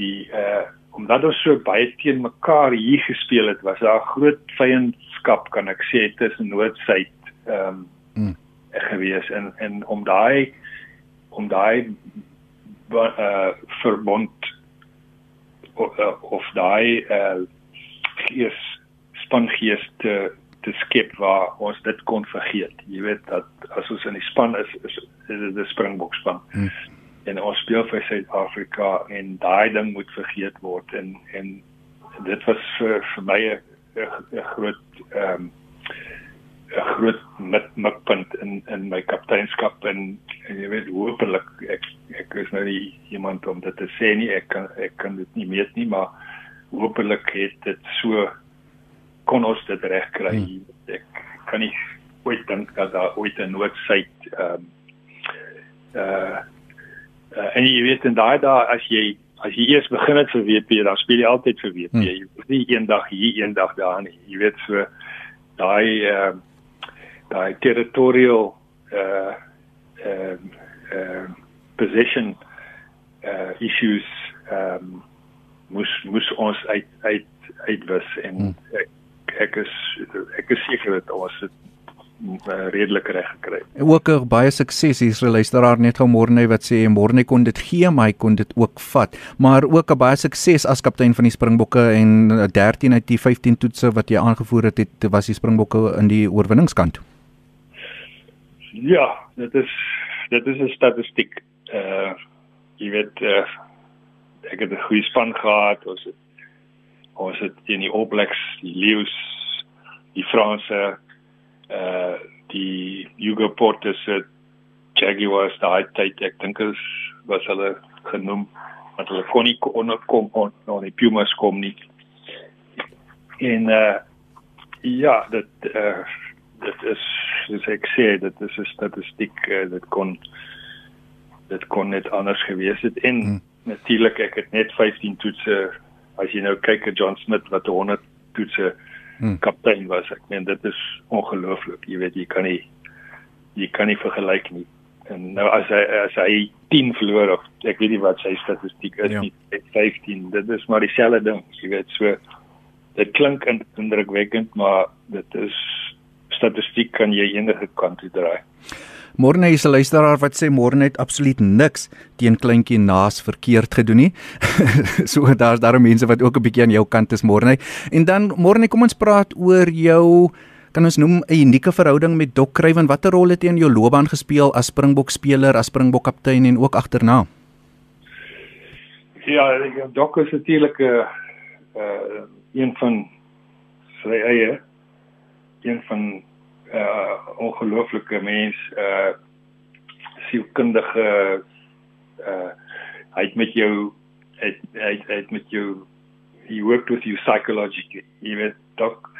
die uh omdat ons so baie teen mekaar hier gespeel het, was daar groot vyandskap kan ek sê tussen Noord-Suid ehm um, mm. gewees en en om daai om daai uh verbond of, of daai uh gees spangees te te skep waar ons dit kon vergeet. Jy weet dat as ons in die span is is is dit 'n Springbok span. Hmm. En ons speel vir Suid-Afrika en daai ding moet vergeet word en en dit was vir vir my 'n groot ehm um, 'n groot met mikpunt in in my kapteinskap en, en jy weet hopelik ek ek is nou nie iemand om dit te sê nie ek kan ek kan dit nie meet nie maar hopelik het dit so kon ons dit regkry. Hmm. Ek kan nie ooit dink dat daar ooit 'n noodsuit ehm uh uh en jy weet en daai daai as jy as jy eers begin het vir WP, dan speel jy altyd vir WP. Hmm. Jy is nie eendag hier, eendag daar nie. Jy weet so daai ehm uh, daai territorial uh ehm uh, uh, position uh issues ehm um, moes moes ons uit uit uitwis en hmm. ek ek is ek is seker dat ons het uh, redelik reg gekry. Ook 'n baie sukses hier's 'n luisteraar net gou Morne wat sê Morne kon dit gee, maar hy kon dit ook vat. Maar ook 'n baie sukses as kaptein van die Springbokke en 13 uit die 15 toetse wat jy aangevoer het, het was die Springbokke in die oorwinningskant. Ja, dit is dit is 'n statistiek. Uh jy weet uh ek het 'n goeie span gehad, ons het ons het in die All Blacks, die Lions, die Franse uh die Hugo Porter se Jaguars daai tyd ek dink is was hulle genoem want hulle kon nie onkom on on die Pumas kom nie. En uh ja, dit uh dit is dis ek sê dit is 'n statistiek uh, dit kon dit kon net anders gewees het en hmm. natuurlik ek het net 15 toetse as jy nou kyk at John Smith wat 100 toetse hmm. kaptein was. Ek meen dit is ongelooflik. Jy weet jy kan nie jy kan nie vergelyk nie. En nou as hy as hy 10 verloor of ek weet nie wat sy statistiek is ja. nie, 15. Dit is maar dieselfde ding. Jy weet so dit klink indrukwekkend, maar dit is statistiek kan jy enige kant toe draai. Môre is 'n luisteraar wat sê môre het absoluut niks teen kleintjie naas verkeerd gedoen nie. (laughs) so daar's daar mense wat ook 'n bietjie aan jou kant is môre. En dan môre kom ons praat oor jou kan ons noem 'n unieke verhouding met Dok Kruiven. Watter rol het hy in jou loopbaan gespeel as Springbok speler, as Springbok kaptein en ook agterna? Ja, Dok is natuurlik 'n uh, uh, een van sy eie een van uh ongelooflike mens uh sielkundige uh hy het met jou het hy het met jou he worked with you psychologically jy weet dok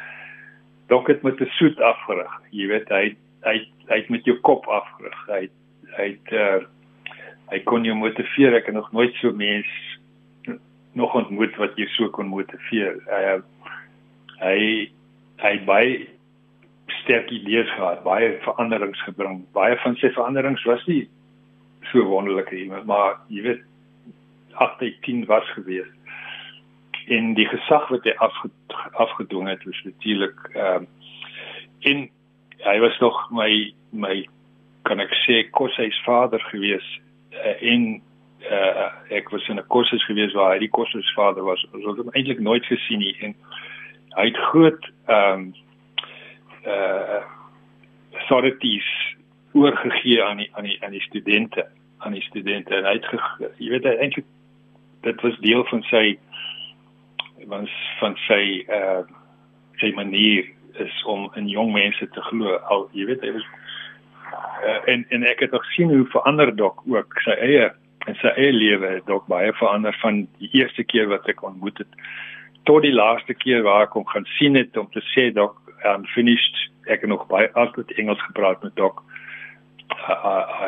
dok het met 'n soet afgerig jy weet hy hy hy het met jou kop afgerig hy hy het uh hy kon jou motiveer ek het nog nooit so mens nog ontmoet wat jy so kon motiveer uh, hy hy by sterk idees gehad, baie veranderings gebring. Baie van sy veranderings was nie so wonderlik nie, maar jy weet 18 was gewees. En die gesag wat hy afge, afgedwing het, was natuurlik ehm uh, in hy was nog my my kan ek sê koshuis vader gewees uh, en uh, ek was in 'n koshuis gewees waar hy die koshuis vader was. Ons het hom eintlik nooit gesien nie en hy het groot ehm um, uh authorities oorgegee aan die aan die aan die studente aan die studente. En hy het jy weet eintlik dit was deel van sy van van sy uh sy manier is om in jong mense te glo. Al jy weet hy was uh, en en ek het ook sien hoe verander dok ook sy eie en sy eie lewe dok baie verander van die eerste keer wat ek ontmoet het tot die laaste keer waar ek hom gaan sien het om te sê dok um, finished. Ek het nog baie altyd Engels gepraat met Doc. I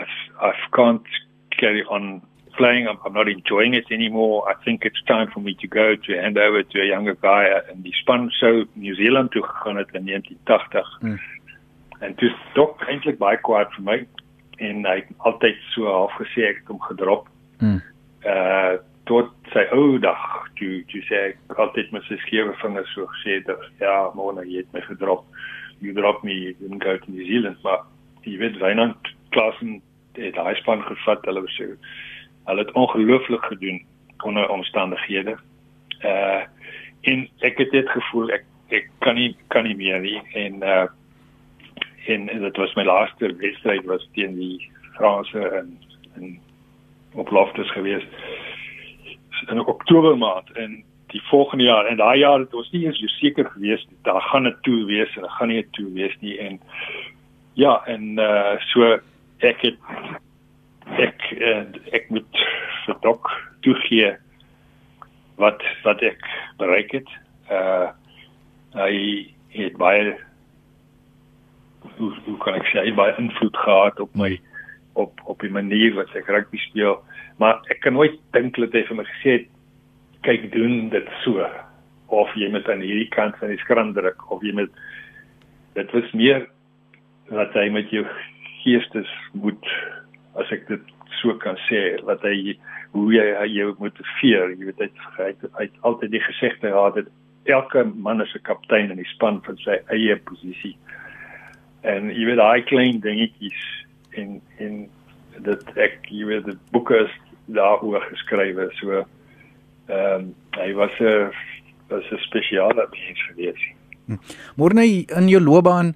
I I can't carry on playing. I'm, I'm not enjoying it anymore. I think it's time for me to go to hand over to a younger guy in die span. So New Zealand toe gegaan het in 1980 hmm. en dis Doc eintlik baie kwaad vir my en hy het altyd so half gesê ek het hom gedrop. Hmm. uh tot sy ou dag. Toe toe sê ek altyd met sy skewe vingers so gesê dat ja môre jy het my gedrop. You drop me in go to New Zealand. Maar jy weet Wynand Klassen het daai span gevat. Hulle was so hulle het ongelooflik gedoen onder omstandighede. Uh en ek het dit gevoel ek ek kan nie kan nie meer nie. En uh en dit was my laaste wedstryd was teen die Franse en en op Loftus geweest in Oktober maand in die volgende jaar. En daai jaar het ons nie eens seker gewees daar gaan 'n toer wees en daar gaan nie 'n toer wees nie. En ja en uh so ek het ek en ek moet vir dok toegee wat wat ek bereik het. Uh hy het baie hoe, hoe kan ek sê hy baie invloed gehad op my op op die manier wat ek rugby speel maar ek kan nooit dink dat hy vir my gesê het kyk doen dit so. Of jy met aan hierdie kant van die skram druk of jy met dit was meer wat hy met jou geestes moet as ek dit so kan sê wat hy hoe jy jou motiveer jy weet hy het, hy het altyd die gesegde gehad dat elke man is 'n kaptein in die span van sy eie posisie. En jy weet daai klein dingetjies en en dit ek jy weet die boeke is daaroor geskrywe so ehm um, hy was 'n was 'n spesiale mens gewees. Hm. Môre in jou loopbaan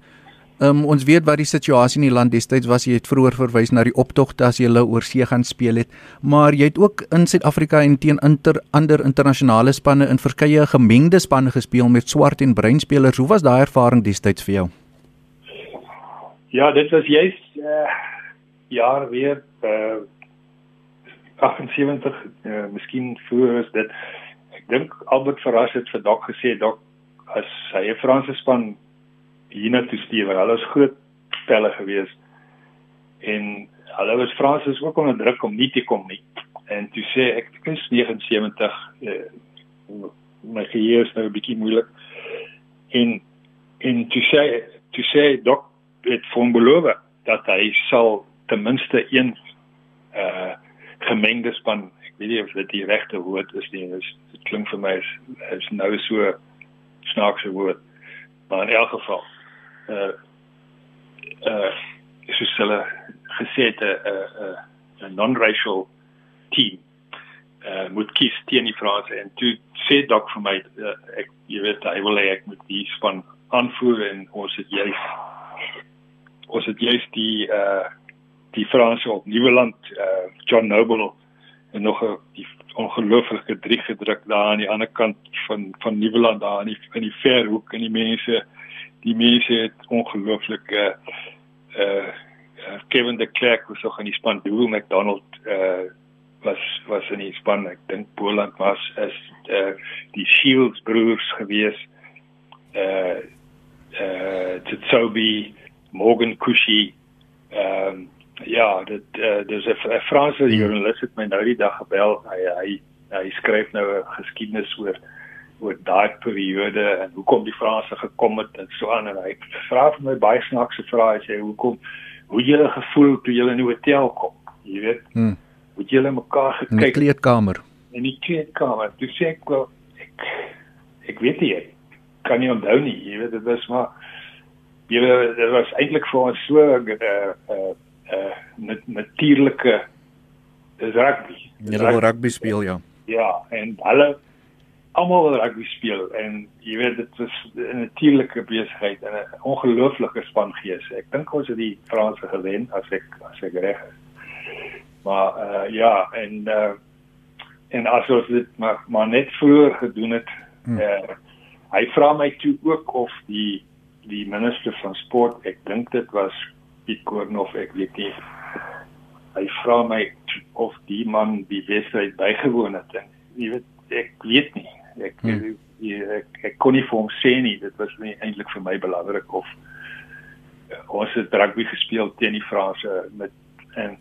Um, ons weet wat die situasie in die land destyds was. Jy het vroeër verwys na die optogte as jy hulle oor see gaan speel het, maar jy het ook in Suid-Afrika en teen inter, ander internasionale spanne in verskeie gemengde spanne gespeel met swart en bruin spelers. Hoe was daai ervaring destyds vir jou? Ja, dit was juist uh, jaar weer uh, 78, uh, miskien vroeër is dit. Ek dink Albert verras het vir Dok gesê Dok as hy 'n Franse span hiernatoe stuur want hulle is groot spelle gewees en hulle was Frans is ook onder druk om nie te kom nie en toe sê ek is 79 uh, my geheue is nou 'n bietjie moeilik en en toe sê toe sê dok het van beloof dat hy sal ten minste een uh gemengde span ek weet nie of dit die regte woord is nie dit klink vir my is, is nou so snaakse woord maar in elk geval uh uh soos hulle gesê het 'n uh, 'n uh, 'n non-racial team uh moet kies teen die Franse en toe sê dok vir my uh, ek jy weet hy wil hê ek moet die span aanvoer en ons het juist ons het juist die uh die Franse op Nieuweland uh John Noble en nog 'n ongelooflike drie gedruk daar aan die ander kant van van Nieuweland daar in die in die verhoek. En die mense die mense het ongelooflik uh uh Kevin de Klerk was ook in die span. Doel McDonald uh was was in die span. Ek dink Poland was is uh die Shields broers gewees. Uh uh Tsobi Morgan Kushi ehm um, ja dit uh, dis 'n Franse joernalis het my nou die dag gebel. Hy hy hy skryf nou 'n geskiedenis oor oor daai periode en hoekom die Franse gekom het en so aan. En hy vra vir my baie snaakse vrae. Sê hoekom hoe jy gele gevoel toe jy in die hotel kom? Jy weet hmm. hoe jy mekaar gekyk in die kleedkamer. In die kleedkamer. Toe sê ek wel ek ek weet nie kan nie onthou nie. Jy weet dit was maar jy weet dit was eintlik vir ons so 'n uh, eh, uh, eh, uh, eh, natuurlike dis rugby jy wil rugby speel ja ja en hulle almal wil rugby speel en jy weet dit was 'n natuurlike besigheid en 'n ongelooflike spangees. Ek dink ons het die Franse gewen as ek as ek reg is. Maar uh ja, en uh en as ons dit maar maar net vroeër gedoen het, hmm. uh hy vra my toe ook of die die minister van sport, ek dink dit was Piet Kornoff, ek weet nie. Hy vra my of die man die wedstryd bygewoon het en jy weet ek weet nie ek hmm. ek, ek kon nie vir hom sê nie dit was nie eintlik vir my belangrik of uh, ons het rugby gespeel teen die Franse met en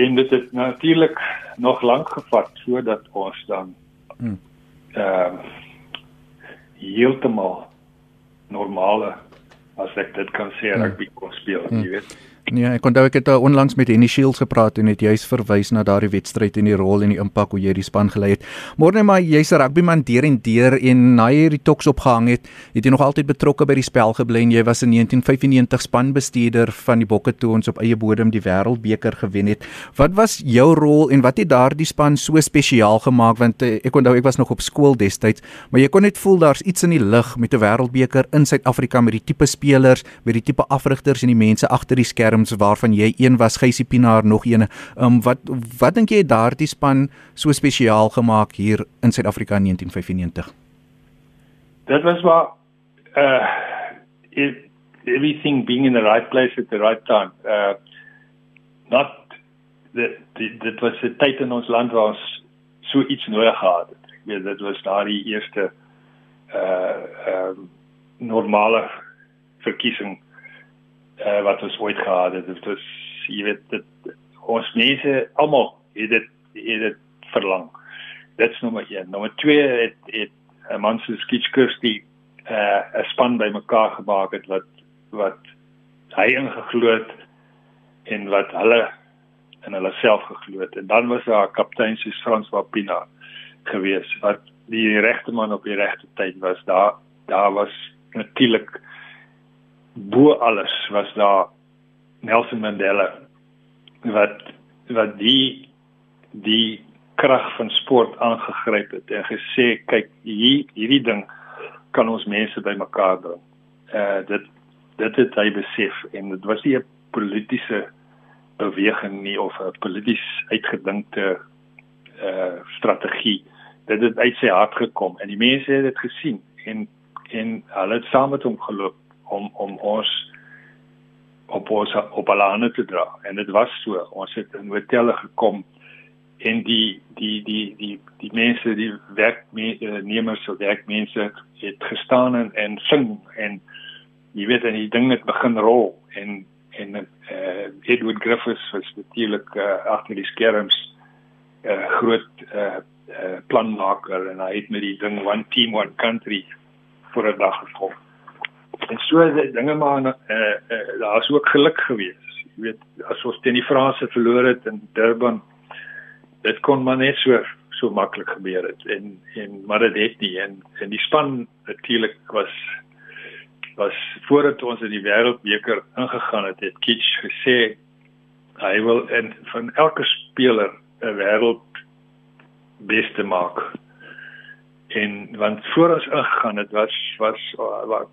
en dit het natuurlik nog lank gevat voordat ons dan hmm. ehm uh, heeltemal normale as ek dit kan sê hmm. rugby kon speel hmm. jy weet Nee, ek onthou ek het uh, onlangs met Henny Shields gepraat en het juis verwys na daardie wedstryd en die rol en die impak hoe jy die span gelei het. Môre maar jy's 'n rugbyman deur en deur en na jy die toks opgehang het, het jy nog altyd betrokke by die spel gebly en jy was in 1995 spanbestuurder van die Bokke toe ons op eie bodem die Wêreldbeker gewen het. Wat was jou rol en wat het daardie span so spesiaal gemaak want uh, ek onthou ek was nog op skool destyds, maar jy kon net voel daar's iets in die lug met 'n Wêreldbeker in Suid-Afrika met die tipe spelers, met die tipe afrigters en die mense agter die skerm terms waarvan jy een was Geysie Pinaar nog een. Ehm um, wat wat dink jy het daardie span so spesiaal gemaak hier in Suid-Afrika in 1995? Dit was maar uh it, everything being in the right place at the right time. Uh not that dit was 'n tyd in ons land waar ons so iets nodig gehad het. Ek weet dit was daardie eerste uh ehm um, normale verkiesing uh, wat ons ooit gehad het. Dit was jy weet dit ons mense almal het dit het dit verlang. Dit's nommer 1. Nommer 2 het het 'n man soos Skitch Kirsty uh, 'n span bymekaar gemaak het wat wat hy ingeglo het en wat hulle in hulle self geglo het. En dan was daar 'n kaptein soos Frans Wapina gewees wat die regte man op die regte tyd was. Daar daar was natuurlik bo alles was daar Nelson Mandela wat wat die die krag van sport aangegryp het en gesê kyk hier hierdie ding kan ons mense bymekaar bring. Uh dit dit het hy besef en dit was nie 'n politieke beweging nie of 'n polities uitgedinkte uh strategie. Dit het uit sy hart gekom en die mense het dit gesien en en hulle het saam met hom geloop om om ons op ons op alane te dra. En dit was so. Ons het in hotelle gekom en die die die die die mense die werknemers of werkmense het gestaan en en sing en jy weet en die ding het begin rol. En en uh, Edward Griffiths was natuurlik uh, agter die skerms 'n uh, groot uh, uh, planmaker. En hy het met die ding one team one country vir 'n dag gekom. En so dinge maar uh, uh, daar's ook geluk gewees. Jy weet as ons teen die Franse verloor het in Durban dit kon maar net so so maklik gebeur het. En en maar dit het nie. En en die span natuurlik was was voordat ons in die wêreldbeker ingegaan het het Kitch gesê hy wil en van elke speler 'n wêreld beste maak. En want voor ons ingegaan het was was was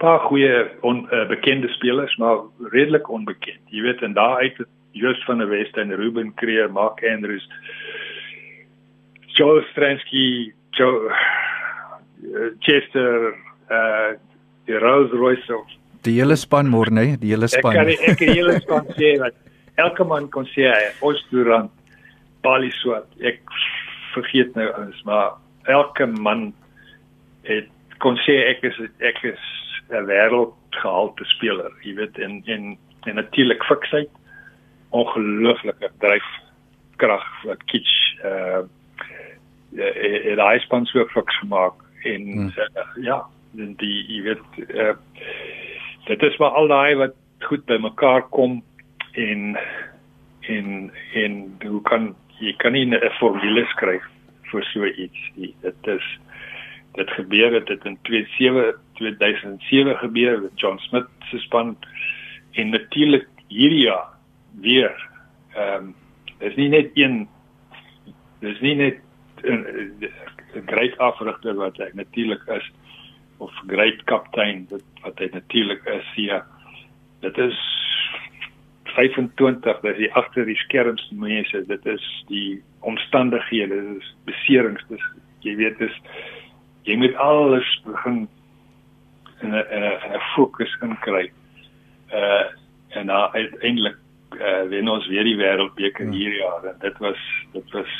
paar goeie onbekende uh, spelers maar redelik onbekend jy weet en daar uit Joost van der Western, Ruben Creer, Mark Andrews, Joe Stransky, Joe uh, Chester, uh die Rolls Royce of die hele span môre nê, die hele span. Ek kan ek die hele span sê dat elke man kon sê hy ons Durant, Bali Swart. Ek vergeet nou alles, maar elke man het kon sê ek is ek is 'n wêreldgehalte speler, jy weet en en en natuurlik fiksheid ongelooflike dryfkrag wat kitsch uh het hy span so fiks gemaak en hmm. uh, ja die jy weet uh, dit is maar al daai wat goed by mekaar kom en en en hoe kan jy kan nie 'n formule skryf vir so iets nie dit is dit gebeur het dit in 27 2007 gebeur met John Smith se span en natuurlik hierdie jaar weer. Ehm um, is nie net een dis nie net 'n groot afrigter wat hy natuurlik is of groot kaptein wat wat hy natuurlik is ja. Dit is 25 dis die agter die skerms mense dit is die omstandighede dit is beserings dis jy weet dis jy moet alles begin in 'n 'n fokus inkry uh en nou uiteindelik uh, wen ons weer die wêreldbeker ja. hierdie jaar en dit was dit was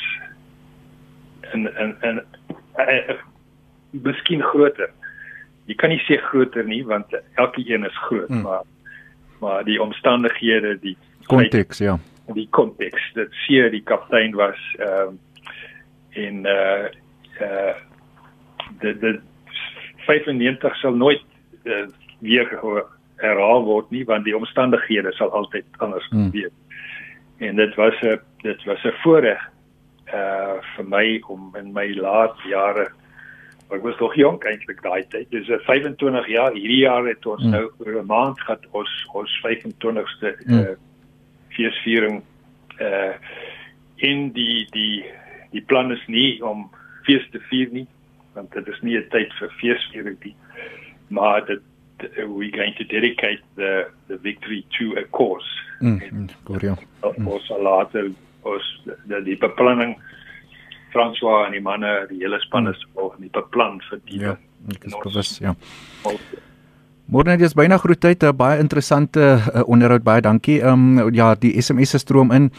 en en en uh, miskien groter. Jy kan nie sê groter nie want elke een is groot, hmm. maar maar die omstandighede, die konteks, ja. Die konteks, dit sê die kaptein was ehm uh, in uh uh die die 95 sal nooit uh, weer herhaal word nie want die omstandighede sal altyd anders hmm. wees. En dit was 'n dit was 'n voorreg uh vir my om in my laat jare ek was nog jonk eintlik daai tyd. Dis 'n 25 jaar. Hierdie jaar het ons hmm. nou oor 'n maand gehad ons ons 25ste hmm. uh feesviering uh in die die die plan is nie om fees te vier nie want dit is nie 'n tyd vir feesviering nie. Maar dit we're going to dedicate the the victory to a cause. Mm, goed ja. Ons sal later ons die, die beplanning François en die manne, die hele span is volg die beplan vir die Ja, ek is bewus, ja. Môre net is byna groet tyd, 'n baie interessante uh, onderhoud, baie dankie. Ehm um, ja, die SMS se stroom in.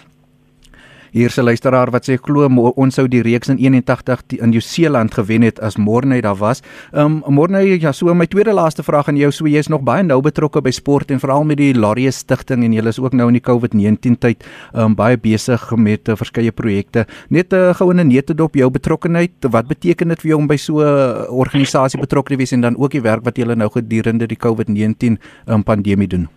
Hier se luisteraar wat sê glo ons sou die reeks in 81 die, in Nieu-Seeland gewen het as Morney daar was. Um Morney ja, so my tweede laaste vraag aan jou, so jy is nog baie nou betrokke by sport en veral met die Laurius Stichting en jy is ook nou in die COVID-19 tyd um baie besig met uh, verskeie projekte. Net 'n uh, gewone netedop jou betrokkeheid, wat beteken dit vir jou om by so 'n uh, organisasie betrokke te wees en dan ook die werk wat jy nou gedurende die COVID-19 um, pandemie doen?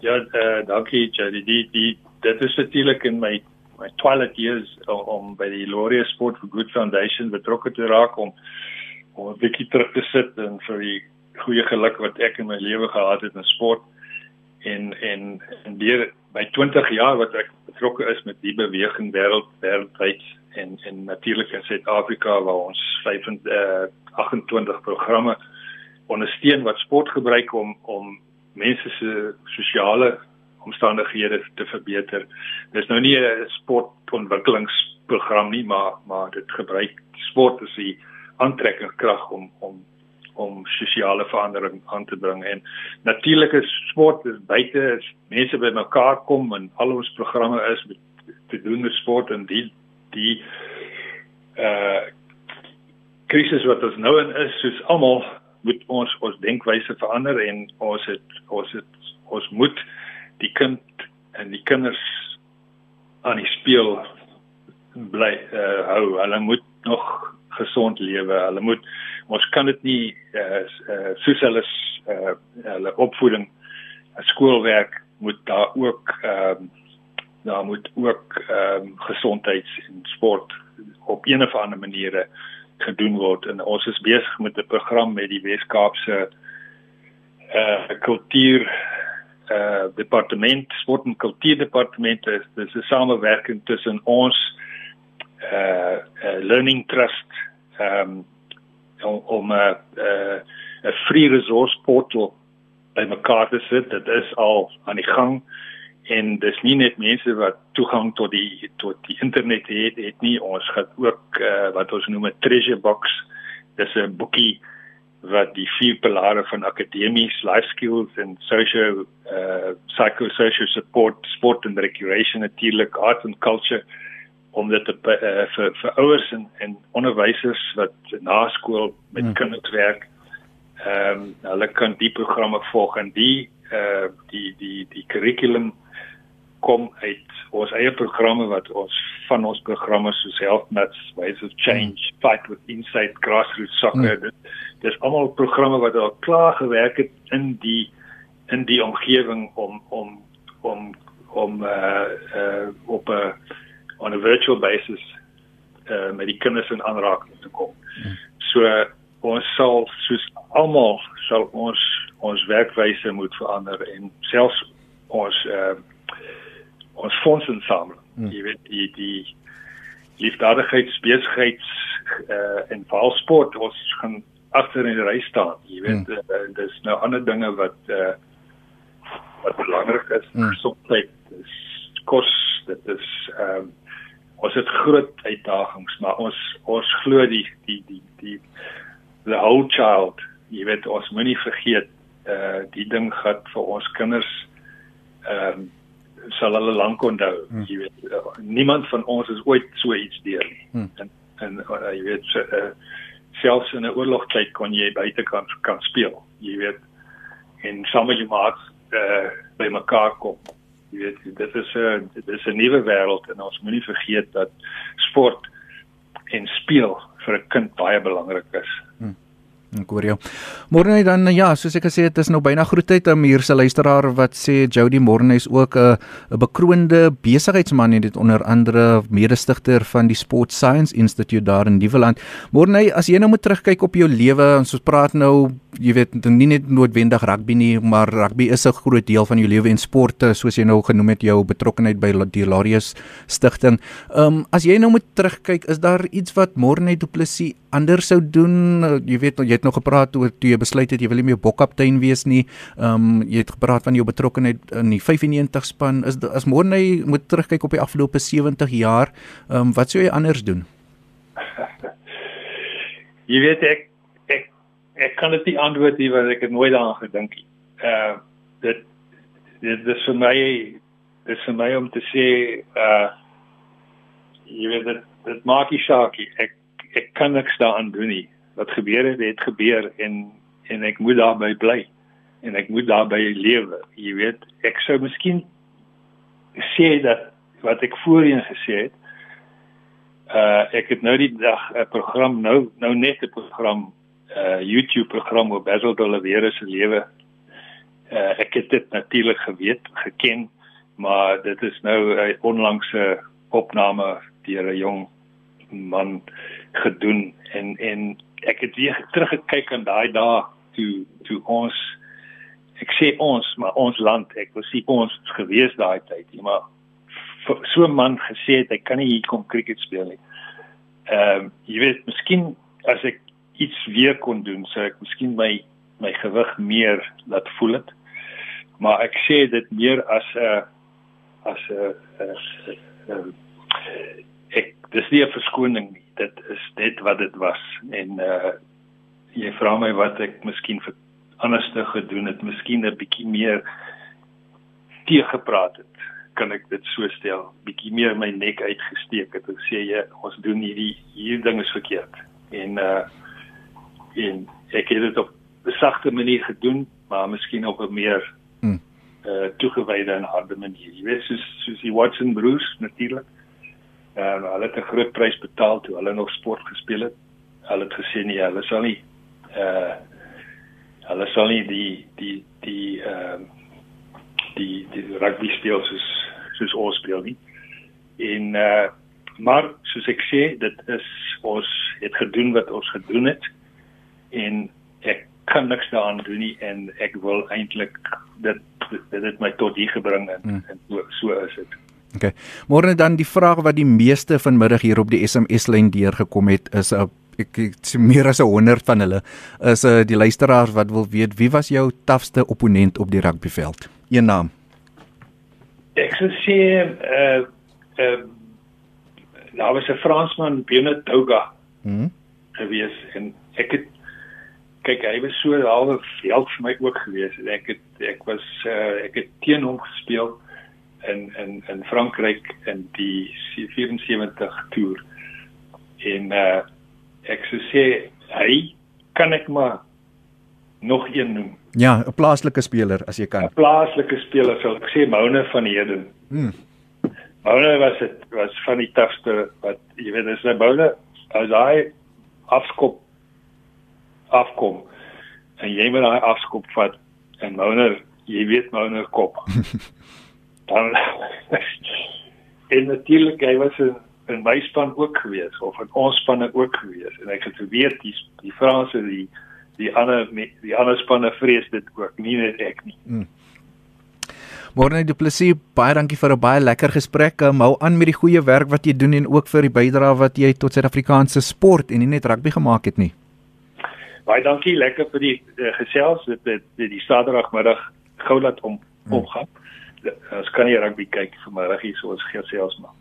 Ja, uh, dankie Jerry. Die die dit is natuurlik in my my twilight years om, om by die Laureate Sport for Good Foundation betrokke te raak om om 'n bietjie terug te sit en vir die goeie geluk wat ek in my lewe gehad het in sport. En en en deur by 20 jaar wat ek betrokke is met die beweging wêreld wêreldwyd en en natuurlik in Suid-Afrika waar ons 25 uh, 28 programme ondersteun wat sport gebruik om om mense se sosiale omstandighede te verbeter. Dis nou nie 'n sportontwikkelingsprogram nie, maar maar dit gebruik sport as 'n aantrekkingskrag om om om sosiale verandering aan te bring en natuurlike sport is buite is mense by mekaar kom en al ons programme is met te doen met sport en die die uh krisis wat ons nou in is soos almal moet ons ons denkwyse verander en ons het ons het ons moet die kind en die kinders aan die speel bly uh, hou. Hulle moet nog gesond lewe. Hulle moet ons kan dit nie uh, uh, soos hulle uh, hulle opvoeding skoolwerk moet daar ook ehm uh, daar moet ook ehm um, gesondheids en sport op een of ander maniere gedoen word en ons is besig met 'n program met die Wes-Kaapse eh uh, kultuur uh, departement sport en kultuur departement is dis 'n samewerking tussen ons uh, uh, learning trust ehm um, om 'n uh, 'n uh, free resource portal by mekaar te sit. Dit is al aan die gang en dis nie net mense wat toegang tot die tot die internet het het nie. Ons het ook uh, wat ons noem 'n treasure box. Dis 'n boekie wat die vier pilare van akademies life skills en social uh psychosocial support sport and recreation natuurlik art and culture om dit te uh, vir vir ouers en en onderwysers wat na skool met hmm. kinders werk ehm um, hulle kan die programme volg en die uh die die die kurrikulum kom uit ons eie programme wat ons van ons programme soos Health Nuts, Ways of Change, mm. Fight with Insight, Grassroots Soccer, mm. dit dis almal programme wat al klaar gewerk het in die in die omgewing om om om om uh uh op 'n on a virtual basis uh met die kinders in aanraking te kom. So ons sal soos almal sal ons ons werkwyse moet verander en selfs ons uh ons fondsinsameling. Hmm. Jy weet die die liefdadigheidsbesigheids uh, en valsport ons gaan agter in die ry staan. Jy weet hmm. uh, dis nou ander dinge wat uh, wat belangrik is. Hmm. Gesondheid kos dit is ehm um, ons het groot uitdagings maar ons ons glo die die die die the whole child jy weet ons moenie vergeet eh uh, die ding gaan vir ons kinders ehm um, sal hulle lank onthou. Hmm. Jy weet, uh, niemand van ons is ooit so iets deur nie. Hmm. En en uh, jy weet so, uh, selfs in 'n oorlogtyd kon jy buite kan speel. Jy weet en sommige jou maats uh, by mekaar kom. Jy weet dit is 'n dit is 'n nuwe wêreld en ons moenie vergeet dat sport en speel vir 'n kind baie belangrik is. Hmm. Ek hoor jou. Môre dan ja, soos ek gesê het, is nou byna groetheid om hier se luisteraar wat sê Jody Morne is ook 'n 'n bekroonde besigheidsman en dit onder andere mede-stigter van die Sport Science Institute daar in Nieuweland. Morne, as jy nou moet terugkyk op jou lewe, ons praat nou, jy weet, nie net noodwendig rugby nie, maar rugby is 'n groot deel van jou lewe en sporte, soos jy nou genoem het jou betrokkeheid by die Larius Stichting. Ehm um, as jy nou moet terugkyk, is daar iets wat Morne Du Plessis anders sou doen? Jy weet, jy het nog gepraat oor toe jy besluit het jy wil nie meer bokkaptein wees nie. Ehm um, jy het gepraat van jou betrokkeheid in die 95 span. Is as môre jy moet terugkyk op die afgelope 70 jaar, ehm um, wat sou jy anders doen? (laughs) jy weet ek ek ek kan dit nie antwoord nie want ek het nooit daaraan gedink nie. Ehm uh, dit dit is vir my dit is vir my om te sê uh jy weet dit dit maak nie saak nie. Ek ek kan niks daaraan doen nie wat gebeur het, het gebeur en en ek moet daarby bly en ek moet daarby lewe. Jy weet, ek sou miskien sê dat wat ek voorheen gesê het, uh ek het nou die dag 'n program nou nou net 'n program uh YouTube program oor Basil D'Oliveira se lewe. Uh ek het dit natuurlik geweet, geken, maar dit is nou 'n onlangse opname deur 'n jong man gedoen en en ek het weer teruggekyk aan daai dae toe toe ons ek sê ons maar ons land ek was nie ons gewees daai tyd nie maar so 'n man gesê het hy kan nie hier kom cricket speel nie. Ehm um, jy weet miskien as ek iets weer kon doen sou ek miskien my my gewig meer laat voel het. Maar ek sê dit meer as 'n as 'n ek dis nie 'n verskoning nie. Dit is net wat dit was en uh jy vra my wat ek miskien vir anderste gedoen het, miskien 'n bietjie meer teëgepraat het. Kan ek dit so stel? Bietjie meer my nek uitgesteek het en sê jy ons doen hierdie hier ding is verkeerd. En uh en ek het dit op 'n sagte manier gedoen, maar miskien op 'n meer hmm. uh toegewyde en harde manier. Jy weet soos soos die Watson Bruce natuurlik. Ehm uh, hulle het 'n groot prys betaal toe hulle nog sport gespeel het. Hulle het gesê nee, hulle sal nie uh hulle sal nie die die die ehm uh, die die rugby speel soos soos ons speel nie. En uh maar soos ek sê, dit is ons het gedoen wat ons gedoen het en ek kan niks daaraan doen nie en ek wil eintlik dit dit het my tot hier gebring en, hmm. en so, so is dit. OK. Môre dan die vraag wat die meeste vanmiddag hier op die SMS lyn deurgekom het is 'n ek het meer as 100 van hulle is uh, die luisteraars wat wil weet wie was jou tafste opponent op die rugbyveld? Een naam. Ek sou sê eh eh daar was 'n Fransman Benoit Douga. Mhm. gewees en ek het kyk hy was so halwe veld vir my ook gewees en ek het ek was uh, ek het teen hom gespeel in in in Frankryk in die 74 toer en uh, ek sou sê hy kan ek maar nog een noem ja 'n plaaslike speler as jy kan 'n plaaslike speler sal ek sê Moune van Heden hmm. Moune was dit was van die tafste wat jy weet as hy Moune as hy afskop afkom en jy moet daai afskop vat en Mouner, jy weet Mouner kop. (laughs) dan en natuurlik hy was in, in my span ook gewees of in ons spanne ook gewees en ek het geweet die die Franse die die ander die ander spanne vrees dit ook nie net ek nie. Mm. Môre net die plesier baie dankie vir 'n baie lekker gesprek. Hou aan met die goeie werk wat jy doen en ook vir die bydrae wat jy tot Suid-Afrikaanse sport en nie net rugby gemaak het nie. Baie dankie, lekker vir die uh, gesels met die, die, die Saterdagmiddag gou laat om hmm. Ons kan nie rugby kyk vanmiddag hier so ons gesels maar.